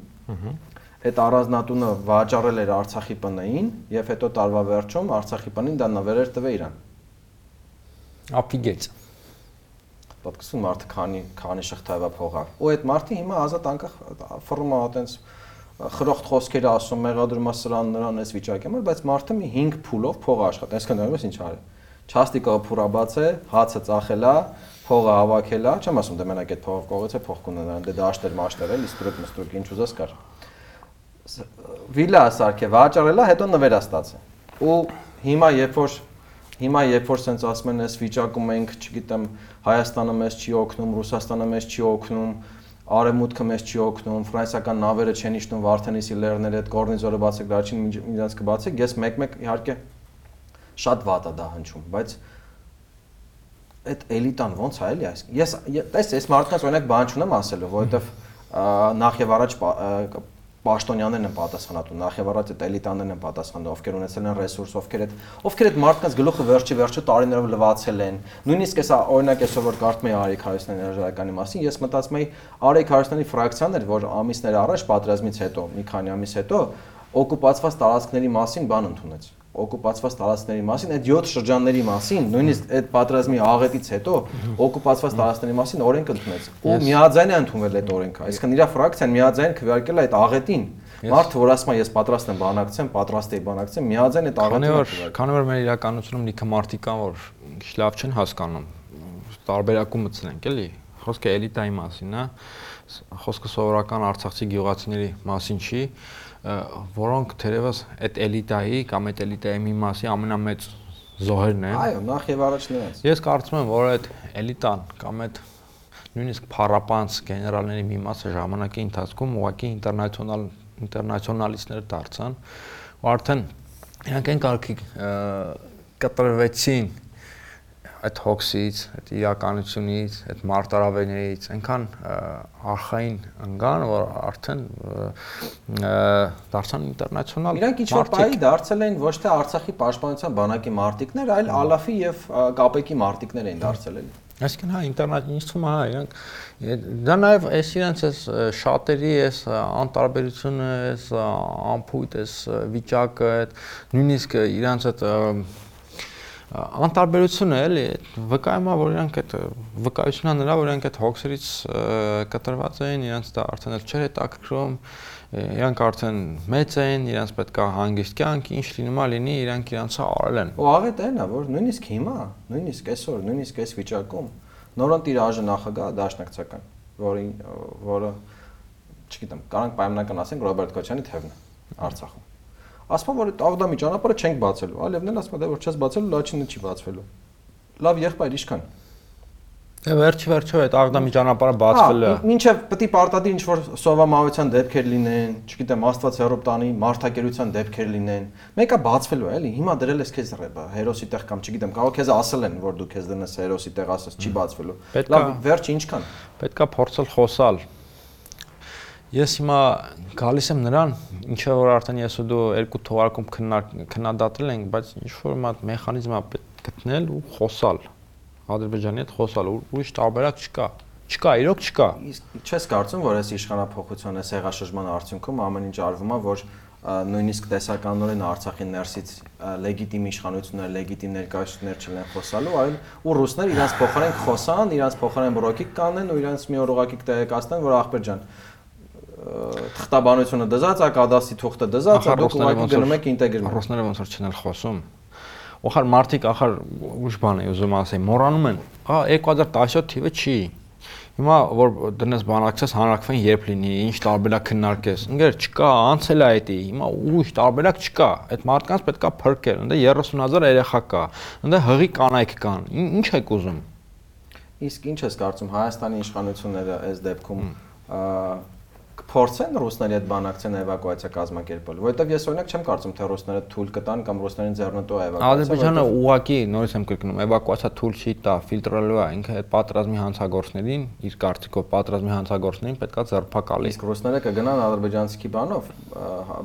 այդ առանձնատունը վաճառել էր Արցախի ՊՆ-ին եւ հետո տարվա վերջում Արցախի ՊՆ-ին դա նվերեր տվե իրան ապիգեց պատկասում մարդը քանի քանի շղթայվա փողա։ Ու այդ մարդը հիմա ազատ անկախ ֆռում է այտենց խրոխտ խոսքեր ասում, մեղադրումա սրան նրան էս վիճակի համար, բայց մարդը մի 5 փուլով փող աշխատա։ Այսինքն նայում ես ինչ արի։ Չաստիկը փուրաբաց է, հացը ծախելա, փողը հավաքելա, չեմ ասում դե մենակ այդ փողով կողեցե փող կունենան, դե դաշտեր մաշտեր էլի, ստրուկ մստրուկ ինչ ուզես կար։ Վիլա սարքե վաճառելա, հետո նվերա ստացե։ Ու հիմա երբ որ Հիմա երբ որ սենց ասում են, այս վիճակում ենք, չգիտեմ, Հայաստանը մեզ չի օգնում, Ռուսաստանը մեզ չի օգնում, Արևմուտքը մեզ չի օգնում, ֆրանսիական նավերը չեն իշտում Վարդենիսի լեռները, այդ կորնիզորը բացեք, դարչին իրենց կբացեք, ես մեկ-մեկ իհարկե շատ վատ է դա հնչում, բայց այդ էլիտան ո՞նց է էլի այս։ Ես տես այս մարդկանց օրինակ բան չունեմ ասելու, որովհետև նախ եւ առաջ պաշտոնյաներն են պատասխանատու, նախ եւ առաջ այդ էլիտաներն են պատասխանատու, ովքեր ունեցել են ռեսուրս, ովքեր այդ ովքեր այդ մարդկանց գլուխը վերջի վերջը տարիներով լվացել են։ Նույնիսկ էսա օրինակ այսօր որ կարդում եի Արեգ Հարությունյանի հրաժարականի մասին, ես մտածում էի Արեգ Հարությունյանի ֆրակցիան էր, որ ամիսներ առաջ պատերազմից հետո, մի քանի ամիս հետո օկուպացված տարածքների մասին բան ընդունեց օկուպացված տարածքների մասին, այդ 7 շրջանների մասին, նույնիսկ այդ պատերազմի աղետից հետո օկուպացված տարածքների մասին օրենք ընդունեց։ Ու միաձայն է ընդունվել այդ օրենքը։ Այսինքն իր ֆրակցիան միաձայն քվեարկել է այդ աղետին։ Մարդը որ ասում է ես պատրաստ եմ բանակցեմ, պատրաստ եմ բանակցեմ, միաձայն այդ աղետին։ Քանի որ մեր իրականությունում լիքը մարդիկ կան, որ քիչ լավ չեն հասկանում, տարբերակումը ցնենք էլի։ Խոսքը էլիտայի մասին է, խոսքը սովորական արցախցի գյուղացիների մասին չի որոնք թերևս այդ էլիտայի կամ այդ էլիտայի մի մասի ամենամեծ զոհերն են։ Այո, նախ եւ առաջ նրանց։ Ես կարծում եմ, որ այդ էլիտան կամ այդ նույնիսկ փառապանց գեներալների մի մասը ժամանակի ընթացքում ուղղակի ինտերնացիոնալ ինտերնացիոնալիստներ դարձան, ու արդեն իրանք այն կարգի կտրվեցին այդ հոգսից, այդ իրականությունից, այդ մարտարավերներից այնքան արխային ընկան, որ արդեն դարձան ինտերնացիոնալ։ Իրանք ինչ որ պայի դարձել են ոչ թե Արցախի պաշտպանության բանակի մարտիկներ, այլ Ալաֆի եւ Կապեկի մարտիկներ էին դարձել են։ Այսինքն հա է հա իրանք դա նաև այս իրանք էս շատերի էս անտարբերությունը, էս ամփույթ, էս վիճակը, նույնիսկ իրանք այդ անտարբերությունը էլի վկայում է որ իրանք այդ վկայությունն նրա որ իրանք այդ հոգսերից կտրված էին իրանք դա արդեն էլ չէր հետաքրքրում իրանք արդեն մեծ են իրանք պետք է հանգիստ կյանք ինչ լինում է լինի իրանք իրանցը արել են ու աղետ այն է որ նույնիսկ հիմա նույնիսկ այսօր նույնիսկ այս վիճակում նորոն տիրաժը նախագահ դաշնակցական որի որը չգիտեմ կարանք պայմանական ասենք Ռոբերտ Քոչյանի թևն Արցախում ասում որ այդ աղդամի ճանապարհը չենք բացելու։ Ալևն էլ ասում է, դե որ չես բացելու, լաչինը չի բացվելու։ Լավ եղբայր իշքան։ Դե վերջի վերջո այդ աղդամի ճանապարհը բացվել է։ Մինչև պետք է պարտադիր ինչ որ սովամահության դեպքեր լինեն, չգիտեմ, Աստված հերոպ տանի, մարդակերության դեպքեր լինեն։ Մեկը բացվելու է, էլի։ Հիմա դրել ես քեզ հերոսի տեղ կամ չգիտեմ, կարող քեզ ասել են, որ դու քեզ դնես հերոսի տեղ, ասես չի բացվելու։ Լավ, վերջը ինչքան։ Պետքա փորձել խոսալ Ես հիմա գալիս եմ նրան, ինչը որ արդեն ես ու դու երկու թողարկում քննադատել ենք, բայց ինչ որ մի հատ մեխանիզմ է պետք գտնել ու խոսալ։ Ադրբեջանի հետ խոսալ, ուրիշ տարբերակ չկա։ Չկա, իրոք չկա։ Իսկ չես կարծում, որ այս իշխանապողության այս հեղաշրջման արդյունքում ամեն ինչ արվում է, որ նույնիսկ տեսականորեն Արցախի ներսից լեգիտիմ իշխանություններ, լեգիտիմ ներկայացություններ չլեն խոսալու, այլ ու ռուսները իրանց փոխարեն խոսան, իրանց փոխարեն բրոկիկ կանեն ու իրանց մի օր ուղակի տեղեկացնեն, որ ախպեր ջան, թղթաբանությունը դզած, ակադասի թուղթը դզած, դուք ուղղակի գնում եք ինտեգրում։ Ռուսները ոնց որ չնել խոսում։ Ոխար մարտիկ ախար ուշ բան է ուզում ասել, մոռանում են։ Ահա 2017 թիվը չի։ Հիմա որ դնես բանակցես հանրակրվեն երբ լինի, ինչ տարբերակ քննարկես։ Ընկեր չկա, անցել է այդ։ Հիմա ուշ տարբերակ չկա։ Այդ մարդկանց պետքա փրկել։ Ընդ 30000 երեխա կա։ Ընդ հղի կանայք կան։ Ինչ եք ուզում։ Իսկ ինչ ես կարծում Հայաստանի իշխանությունները այս դեպքում կփորձեն ռուսների հետ բանակցեն էվակուացիա կազմակերպել, որովհետև ես օրինակ չեմ կարծում թե ռուսները թույլ կտան կամ ռուսներին ձեռնտու էվակուացիա։ Ադրբեջանը ուղակի նորից եմ կրկնում, էվակուացիա թույլ չի տա, ֆիլտրելու է, ինքը այդ պատրազմի հանցագործներին, իր կարծիքով պատրազմի հանցագործներին պետքա ձերբակալի։ Իսկ ռուսները կգնան ադրբեջանցիքի բանով,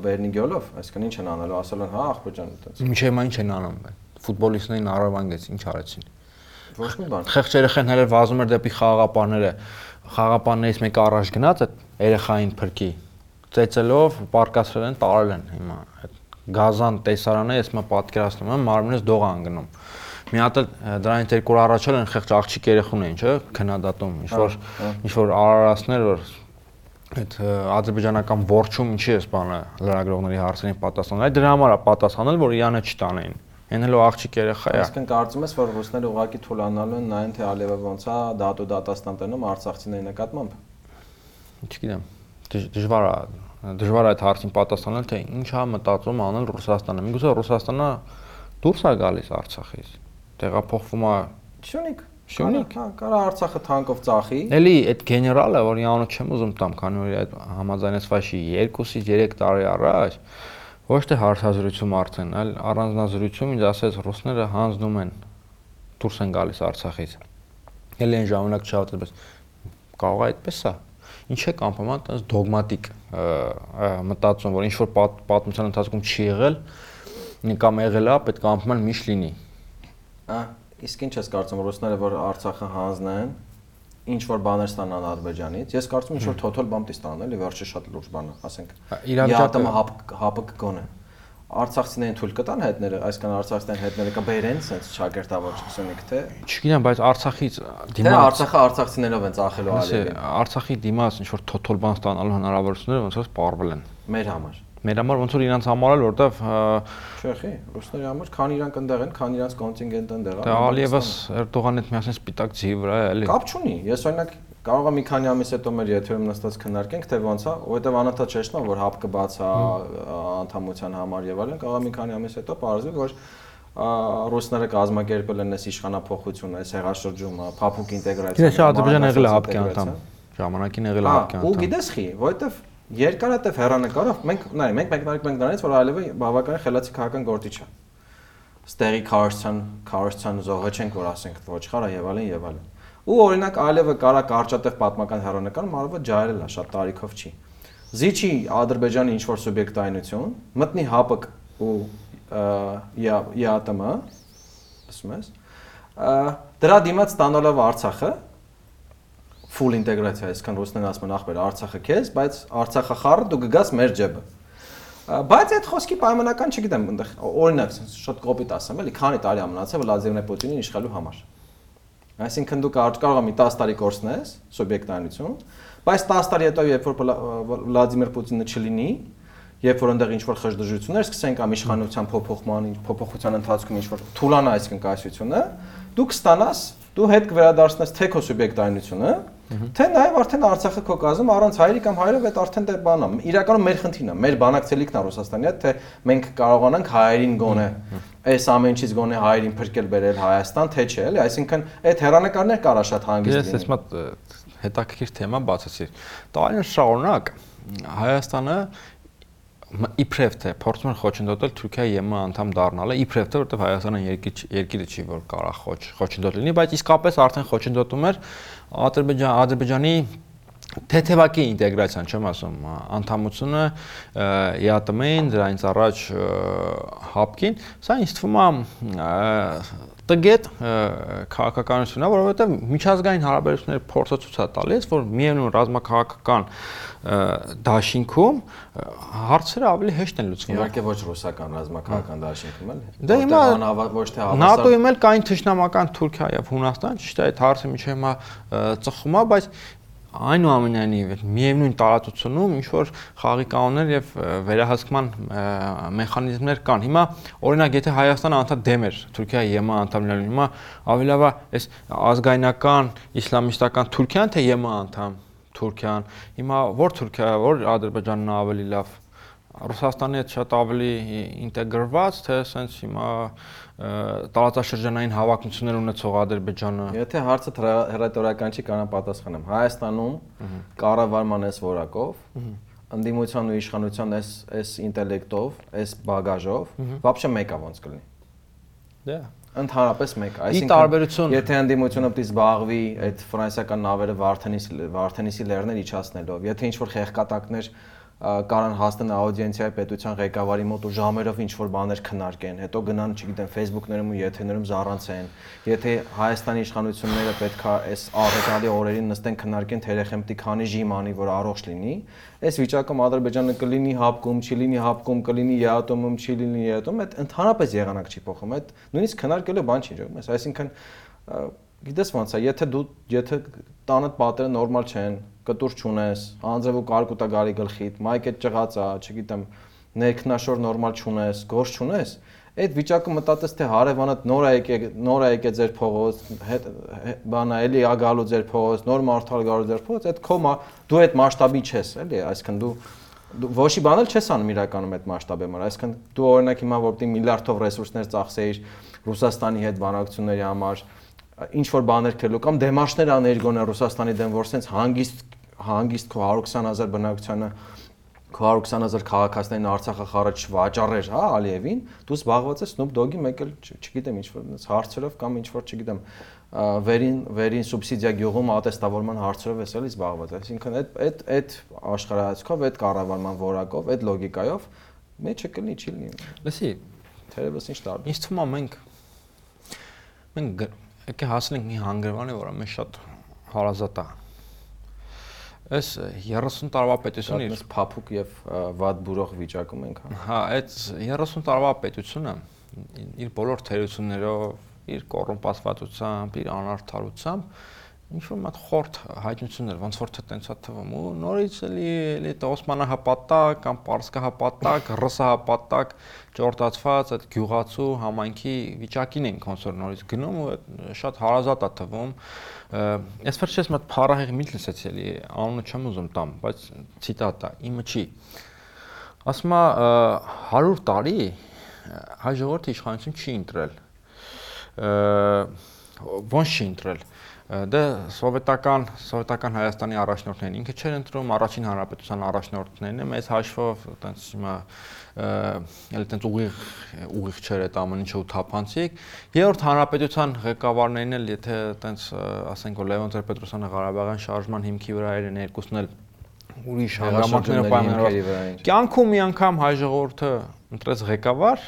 Բերնիգյոլով, այսինքն ինչ են անելու, ասել են հա Ադրբեջան այդպես։ Ինչե՞ մա ինչ են անում։ Ֆուտբոլիստներին առավանգեց, ինչ արեցին։ Ոչ մի բան։ Խեղճ երեխան հələ վազում էր դեպի խաղաղապանները խաղապաններից մեկը առաջ գնաց այդ երեխային փրկի ծեծելով պարկասել են տարել են հիմա այդ գազան տեսարանը ես մա պատկերացնում եմ մարմինից դող անգնում մի հատ դրանից երկու օր առաջ էլ են խեղճ աղջիկ երեխուն էին չէ քննադատում ինչ որ ինչ որ արարածներ որ այդ ադրբեջանական ворչում ինչի էս բանը լրագրողների հարցերին պատասխանել այ դրա համար է պատասխանել որ իրանը չտանեին Այն էլ աղջիկ երեխա է։ Այսինքն կարծում ես, որ ռուսները ուղակի թուլանալու են նայեն թե Ալիևը ոնց է դատու դատաստան տնում արցախցիների նկատմամբ։ Չգիտեմ։ Դժվար է դժվար է այդ հարցին պատասխանել, թե ինչ է մտածում անել Ռուսաստանը։ Միգուցե Ռուսաստանը դուրս է գալիս Արցախից։ Տեղափոխվում է Շունիկ։ Շունիկ։ Հա, կարա Արցախը թանկով ծախի։ Էլի այդ գեներալը, որի անունը չեմ ուզում տամ, քանի որ այդ համաձայնեցված չի 2-ից 3 տարի առաջ ոչ թե հարցազրույցում արդեն, այլ առանձնազրույցում ինձ ասեց ռուսները հանձնում են դուրս են գալիս Արցախից։ Էլի այն ժամանակ չավտ այդպես կարող է այդպես է։ Ինչ է կամփոմա այդպես դոգմատիկ մտածում, որ ինչ որ պատմության ընթացքում չի եղել, կամ եղել է, պետք է ամփոփել միշտ լինի։ Ա, իսկ ինչ ես կարծում ռուսները որ Արցախը հանձնեն, ինչ որ բաներ ստանան Ադրբեջանից։ Ես կարծում եմ ինչ որ թոթալ բամ տիստան, էլի վերջը շատ լուրջ բան է, ասենք։ Իրավիճակը հապ հապը կգոնը։ Արցախցիներին թույլ կտան հետները, այսքան արցախցիներին հետները կբերեն sense շագերտավոր չսունիկ թե։ Չգիտեմ, բայց Արցախից դիմաց Թե Արցախը արցախցիներով են ծախելու արևին։ Արցախի դիմաց ինչ որ թոթալ բան ստանալու հնարավորությունները ոնց որ սպառվել են։ Մեր համար մեր համար ոնց որ իրանց համար էլ որտեվ Չեխի, ռուսների համար քան իրանք ընդեղ են, քան իրանց կոնտինգենտը ընդեղ է։ Դա Ալիևս Էրդողանի հետ միասին սպիտակ ձի վրա է, էլի։ Կապ չունի։ Ես օրինակ կարող եմ մի քանի ամիս հետո մեր եթերում նստած քննարկենք, թե ոնց է, որովհետև անընդհատ չեշտում որ հապ կբացա անդամության համար եւ այլն, կարող է մի քանի ամիս հետո բարձրի որ ռուսները կազմակերպել են այս իշխանապողությունը, այս հեղաշրջումը, փափուկ ինտեգրացիա։ Ես Ադրբեջանը եղել է հապկի անդամ։ Ժամանակին եղել է հապկի անդամ։ Ու գիտես խի, որովհետև երկարատև հերանեկարով մենք նայ մենք մեկնարկ մենք դրանից որ այլևը բավականին խելացի քաղաքական գործիչ է ստեղի Քարսցան Քարսցան զողը չենք որ ասենք ոչխարա եւ այլն եւ այլն ու օրինակ այլևը կարա կարճատև պատմական հերանեկար մարվը ջայրել է շատ տարիքով չի զիջի ադրբեջանի ինչ որ սուբյեկտայնություն մտնի ՀԱՊԿ ու ԵԱՏՄ ասում ես դրա դիմաց ստանալով Արցախը full ինտեգրացիա, այսքան ռուսներն ասում են ախպեր Արցախը քեզ, բայց Արցախը խառը դու կգաս մեր ջեբը։ Բայց այդ խոսքի պայմանական չգիտեմ, այնտեղ օրինակ շատ կոպիտ ասեմ, էլի քանի տարի է մնացել Վլադիմիր Պուտինին իշխելու համար։ Այսինքն դու կարող ես մի 10 տարի կորցնես սուբյեկտայնություն, բայց 10 տարի հետո երբ որ Վլադիմիր Պուտինը չլինի, երբ որ այնտեղ ինչ որ խժդժություններ սկսեն կամ իշխանության փոփոխման, փոփոխության ընթացքում ինչ որ թուլանա այսինքն կայսությունը, դու կստանաս, դու հետ կվերադարձնես թե քո սուբյեկտայնությունը, Թե նաև արդեն Արցախը քո կազում առանց հայրի կամ հայրով այդ արդեն դե բան է։ Իրականում մեր խնդիրն է, մեր բանակցելիքն է Ռուսաստանի հետ, թե մենք կարողանանք հայերին գոնե այս ամենից գոնե հայերին փրկել բերել Հայաստան, թե չէ, էլի, այսինքն այդ հերանեկարներ կարա շատ հանգիստ լինի։ Ես ես մատ հետաքրքիր թեմա բացեցի։ Տարիներ շարունակ Հայաստանը իբրև թե փորձում են խոչընդոտել Թուրքիայի ԵՄ անդամ դառնալը, իբրև թե որտեղ Հայաստանը երկիր երկիրը չի որ կարող խոչ խոչընդոտ լինի, բայց իսկապես արդեն խոչընդոտում էր Ադրբեջան Ադրբեջանի թեթևակի ինտեգրացիան, չեմ ասում, անդամությունը ԵԱՏՄ-ին, դրանից առաջ հապկին, սա ինձ թվում է տգետ քաղաքականությունն է, որովհետև միջազգային հարաբերությունների փորձը ցույց է տալիս, որ միևնույն ռազմաքաղաքական դաշինքում հարցերը ավելի հեշտ են լուծվում։ Իհարկե ոչ ռուսական ռազմաքաղաքական դաշինքում էլ։ Դե հիմա ոչ թե հավասար ՆԱՏՕ-ում էլ կային թշնամական Թուրքիա եւ Հունաստան, ճիշտ է, այդ հարցը միջի հիմա ծխում է, բայց այնուամենայնիվ միևնույն տարածությունում ինչ որ խաղի կանոններ եւ վերահսկման մեխանիզմներ կան։ Հիմա օրինակ եթե Հայաստանը անդադ դեմ էր Թուրքիայի ԵՄ անդամ լինելու, հիմա է այս ազգայնական իսլամիստական Թուրքիան թե ԵՄ անդամ Թուրքիան։ Հիմա որ Թուրքիա, որ Ադրբեջանն ավելի լավ Ռուսաստանի հետ շատ ավելի ինտեգրված, թե ասենց հիմա տարածաշրջանային հավակնություններ ունեցող Ադրբեջանը։ Եթե հարցը հրատարակական չի, կարող պատասխանեմ։ Հայաստանում կառավարման այս որակով ընդդիմության ու իշխանության այս այս ինտելեկտով, այս բագաժով բաբշե մեկը ոնց կլինի։ Դա ընդհանրապես մեկ, այսինքն տարբերություն եթե ընդդիմությունը պետք է զբաղվի այդ ֆրանսիական նավերը Վարդենիսի Վարդենիսի լեռներ իջացնելով, եթե ինչ որ խեղկատակներ կարան հասնեն աուդիենցիայի պետության ղեկավարի մոտ ու ժամերով ինչ որ բաներ քննարկեն, հետո գնան, չգիտեմ, Facebook-ներում ու եթերներում զառանցեն։ Եթե Հայաստանի իշխանությունները պետքա այս առեթալի օրերին նստեն քննարկեն թե երեխեն պիտի քանի ժիմ անի, որ առողջ լինի, այս վիճակում Ադրբեջանը կլինի հապկում, չի լինի հապկում, կլինի ԵԱՏՄ-ում, չի լինի ԵԱՏՄ, այդ ընդհանրապես եղանակ չի փոխում։ Այդ նույնիսկ քննարկելու բան չի ջողում։ Այսինքն գիտես ոնց է, եթե դու եթե տանդ պատերը նորմալ չեն, կտուր չունես, անձև ու կարկուտա գարի գլխիդ, մայքետ ճղած է, չգիտեմ, ներքնաշոր նորմալ չունես, գործ չունես, այդ վիճակը մտածես թե հարևանդ նոր է եկե նոր է եկե ձեր փողոց, բանա էլի ա գալու ձեր փողոց, նոր մարդալ գալու ձեր փողոց, այդ քո դու այդ մասշտաբի չես, էլի, այսինքն դու ոչի բան էլ չես անում իրականում այդ մասշտաբի համար, այսինքն դու օրինակ հիմա որտի միլիարդով ռեսուրսներ ծախսեիր Ռուսաստանի հետ բանակցությունների համար, ինչ որ բաներ քելու կամ դեմարշներ աներ գոնե Ռուսաստանի դեմ, որ սենց հանգիստ հանգիստ քո 120.000 բնակչությանը քո 120.000 քաղաքացիներին Արցախը խառաջ վաճառեր, հա, Ալիևին, դու զբաղված ես Snoop Dogg-ի մեկ էլ, չգիտեմ, ինչ որ հարցերով կամ ինչ որ, չգիտեմ, վերին վերին սուբսիդիա գյուղում ատեստավորման հարցերով ես էլի զբաղված։ Այսինքն այդ այդ այդ աշխարհայացքով, այդ կառավարման որակով, այդ լոգիկայով մեջը կլինի, չի լինի։ Լսի, թերևս ինչ տարբեր։ Ինչ թվում է մենք մենք եկե հասնենք մի հանգրվանի, որը մեզ շատ հարազատ է Այս 30 տարվա պետությունը իր փափուկ եւ վատ բուրող վիճակում ենք, հա։ Հա, այդ 30 տարվա պետությունը իր բոլոր թերություններով, իր կոռումպացվածությամբ, իր անարդարությամբ ինչ որ մատ խորտ հայտնություններ, ոնց որ թե տենցա թվում ու նորից էլի էլի Օսմանահապատակ կամ Պարսկահապատակ, Ռսահապատակ ճորտացված այդ գյուղացու համայնքի վիճակին ենք ոնց որ նորից գնում ու շատ հարազատ է թվում Ես վերջերս մտ փառահեղ միտ լսեցի էլի, անունը չեմ ուզում տամ, բայց ցիտատ է, իմը չի։ Ասում է 100 տարի հայ ժողովրդի իշխանություն չի ընտրել։ Ոնց չի ընտրել դե սովետական սովետական Հայաստանի առաջնորդներին ինքը չէր ընտրում առաջին հանրապետության առաջնորդներն է մեծ հաշվով այտենց հիմա էլ այտենց ուղիղ ուղիղ չէր այդ ամեն ինչը ու թափանցիկ երրորդ հանրապետության ղեկավարներն էլ եթե այտենց ասենք որ Լևոն Տեր-Պետրոսյանը Ղարաբաղյան շարժման հիմքի վրա էր երկուսն էլ ուրիշ հանգամանքներով պայմաններով կյանքում մի անգամ հայ ժողովուրդը ընտրեց ղեկավար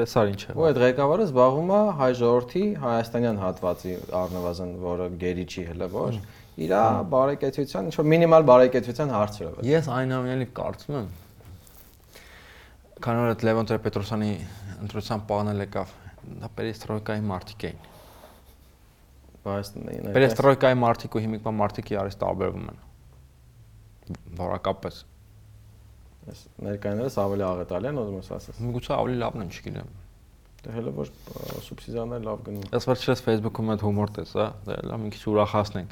տեսար ինչ է։ Ու այդ ղեկավարը զբաղվում է հայ ժողովրդի հայաստանյան հատվածի առնվազն, որը գերի չի հələ ոչ, իր բարեկեցության, ինչ որ մինիմալ բարեկեցության հարցերով։ Ես այնուամենայնիվ կարծում եմ քանի որ այդ Լևոն Տեր-Պետրոսյանի ընտրության պանել եկավ, դա պերեստրոյկայի մարտիկ էին։ Բայց պերեստրոյկայի մարտիկ ու հիմիկվա մարտիկի արից տարբերվում են։ Որակապես Ես ներկայիններս ավելի աղետալի են ուզում ես ասես։ Միգուցե ավելի լավն են, չգիտեմ։ Դե հələ որ սուբսիդիաները լավ գնում։ Ես վերջերս Facebook-ում այդ հումոր տեսա, դե լավ մի քիչ ուրախացնենք։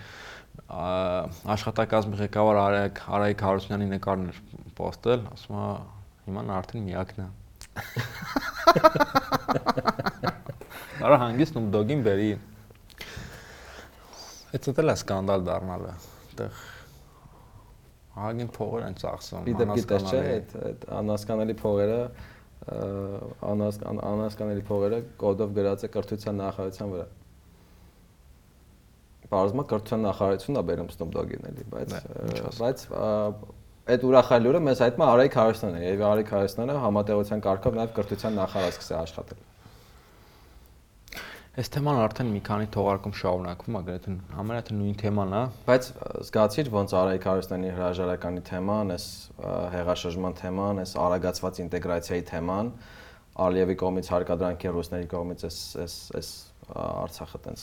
Աշխատակազմի ղեկավար Արայք Արայք Հարությունյանի նկարներ պոստել, ասում է հիմա նա արդեն միակն է։ Արա հանգիստ ու դոգին բերի։ Այդ էլ է սկանդալ դառնալը։ Այդտեղ ահագին փողեր են ծախսում։ Պիտը գիտես չէ, այդ այդ անհասկանալի փողերը անհասկանալի փողերը կոդով գրած է կրթության նախարարության վրա։ բարձմա կրթության նախարարությունն է բերում Snoop Dogg-ին էլի, բայց բայց այդ ուրախալի օրը մեզ հայտնի Արայք Հարությունն է, եւ Արայք Հարությունը համատեղության կարգով նաեւ կրթության նախարար սկսել աշխատել։ Այս թեման արդեն մի քանի թողարկում շարունակվում է, գրեթե թե նույն թեման է, բայց զգացիր ոնց Արայք Հարությունյանի հրաժարականի թեման, այս հեղաշրջման թեման, այս արագացված ինտեգրացիայի թեման, Ալիևի կողմից հարկադրանքի ռուսների կողմից այս այս այս Արցախը տենց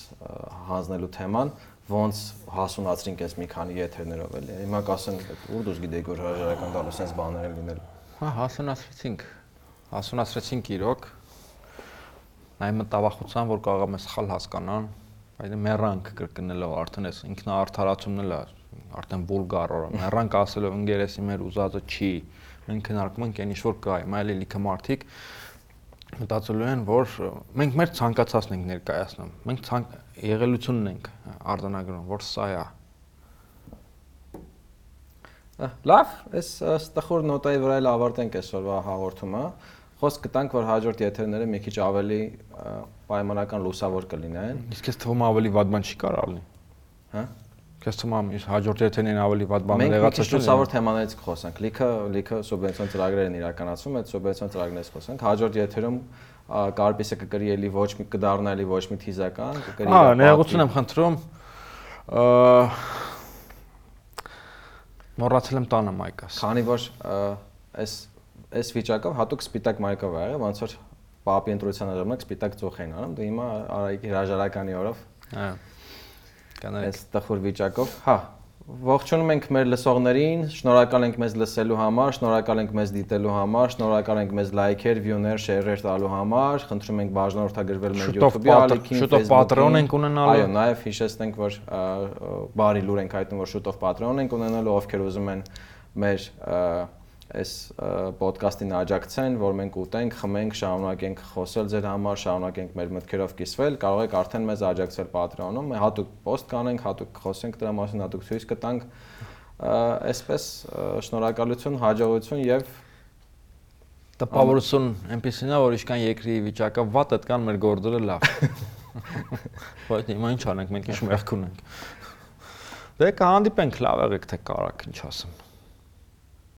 հանձնելու թեման, ոնց հասունացրինք այս մի քանի եթերներով էլի։ Հիմա կասեն, ուր դուս գիտեիք որ հրաժարական տալու sense բաներ են լինել։ Հա, հասունացրեցինք։ Հասունացրեցինք իրոք։ Նայ մտավախության, որ կարող եմ սխալ հասկանան, բայց մեռանք կրկնելով արդեն այս ինքնաարթարացումն էլ է, արդեն վուլգար օրը։ Մեռանք ասելով ընկերեսի մեր ուզածը չի։ Մենք քննարկում ենք այն ինչ որ կա, հիմա էլի լիքը մարդիկ մտածելու են, որ մենք մեր ցանկացածն ենք ներկայացնում։ Մենք եղելությունն ենք արձանագրում, որ սա է։ Լավ, այս ստխոր նոտայի վրա էլ ավարտենք այսօրվա հաղորդումը։ Խոսք կտանք, որ հաջորդ եթերները մի քիչ ավելի պայմանական լուսավոր կլինեն։ Իսկ ես թվում ավելի վատ բան չի կարող լինի։ Հա։ Ես թվում եմ, հաջորդ եթերին ավելի վատ բան եղած է։ Մենք լուսավոր թեմաներից կխոսենք։ Լիքը լիքը սուբվենցիոն ծրագրեր են իրականացվում, այդ սուբվենցիոն ծրագրերից խոսենք։ Հաջորդ եթերում կարպիսը կկրի էլի ոչ մի կդառնա էլի ոչ մի թիզական, կկրի Հա, ներողություն եմ խնդրում։ Մոռացել եմ տանը մայկաս։ Քանի որ այս այս վիճակով հատուկ սպիտակ մայկով ա եղել, ոնց որ պապի ընտրության ժամանակ սպիտակ ծուխ են անում, դու հիմա Արայիկի հրաժարականի օրով։ Հա կանայք այս տխուր վիճակով։ Հա, Ողջունում ենք մեր լսողներին, շնորհակալ ենք մեզ լսելու համար, շնորհակալ ենք մեզ դիտելու համար, շնորհակալ ենք մեզ լայքեր, վյուներ, շեյրեր տալու համար։ Խնդրում ենք բաժանորդագրվել մեր YouTube-ի ալիքին, շուտով Patreon ենք ունենալու։ Այո, նաև հիշեցնենք, որ բարի լուր ենք հայտնում, որ շուտով Patreon ենք ունենալու, ովքեր ուզում են մեր այս ոդկասթին աջակցեն, որ մենք ուտենք, խմենք, շարունակենք խոսել ձեր համար, շարունակենք մեր մտքերով կիսվել, կարող եք արդեն մեզ աջակցել Patreon-ում, հատուկ post կանենք, հատուկ խոսենք դրա մասին, հատուկ ցույց կտանք։ Այսպես շնորհակալություն, հաջողություն եւ տպավորություն այնպեսին է, որ իշքան երկրի վիճակը վատ այդքան մեր գործերը լավ։ Բայց հիմա ինչ անենք, մենք ինչ մեղք ունենք։ Դե կհանդիպենք լավ եղեք թե կարակ, ինչ ասեմ։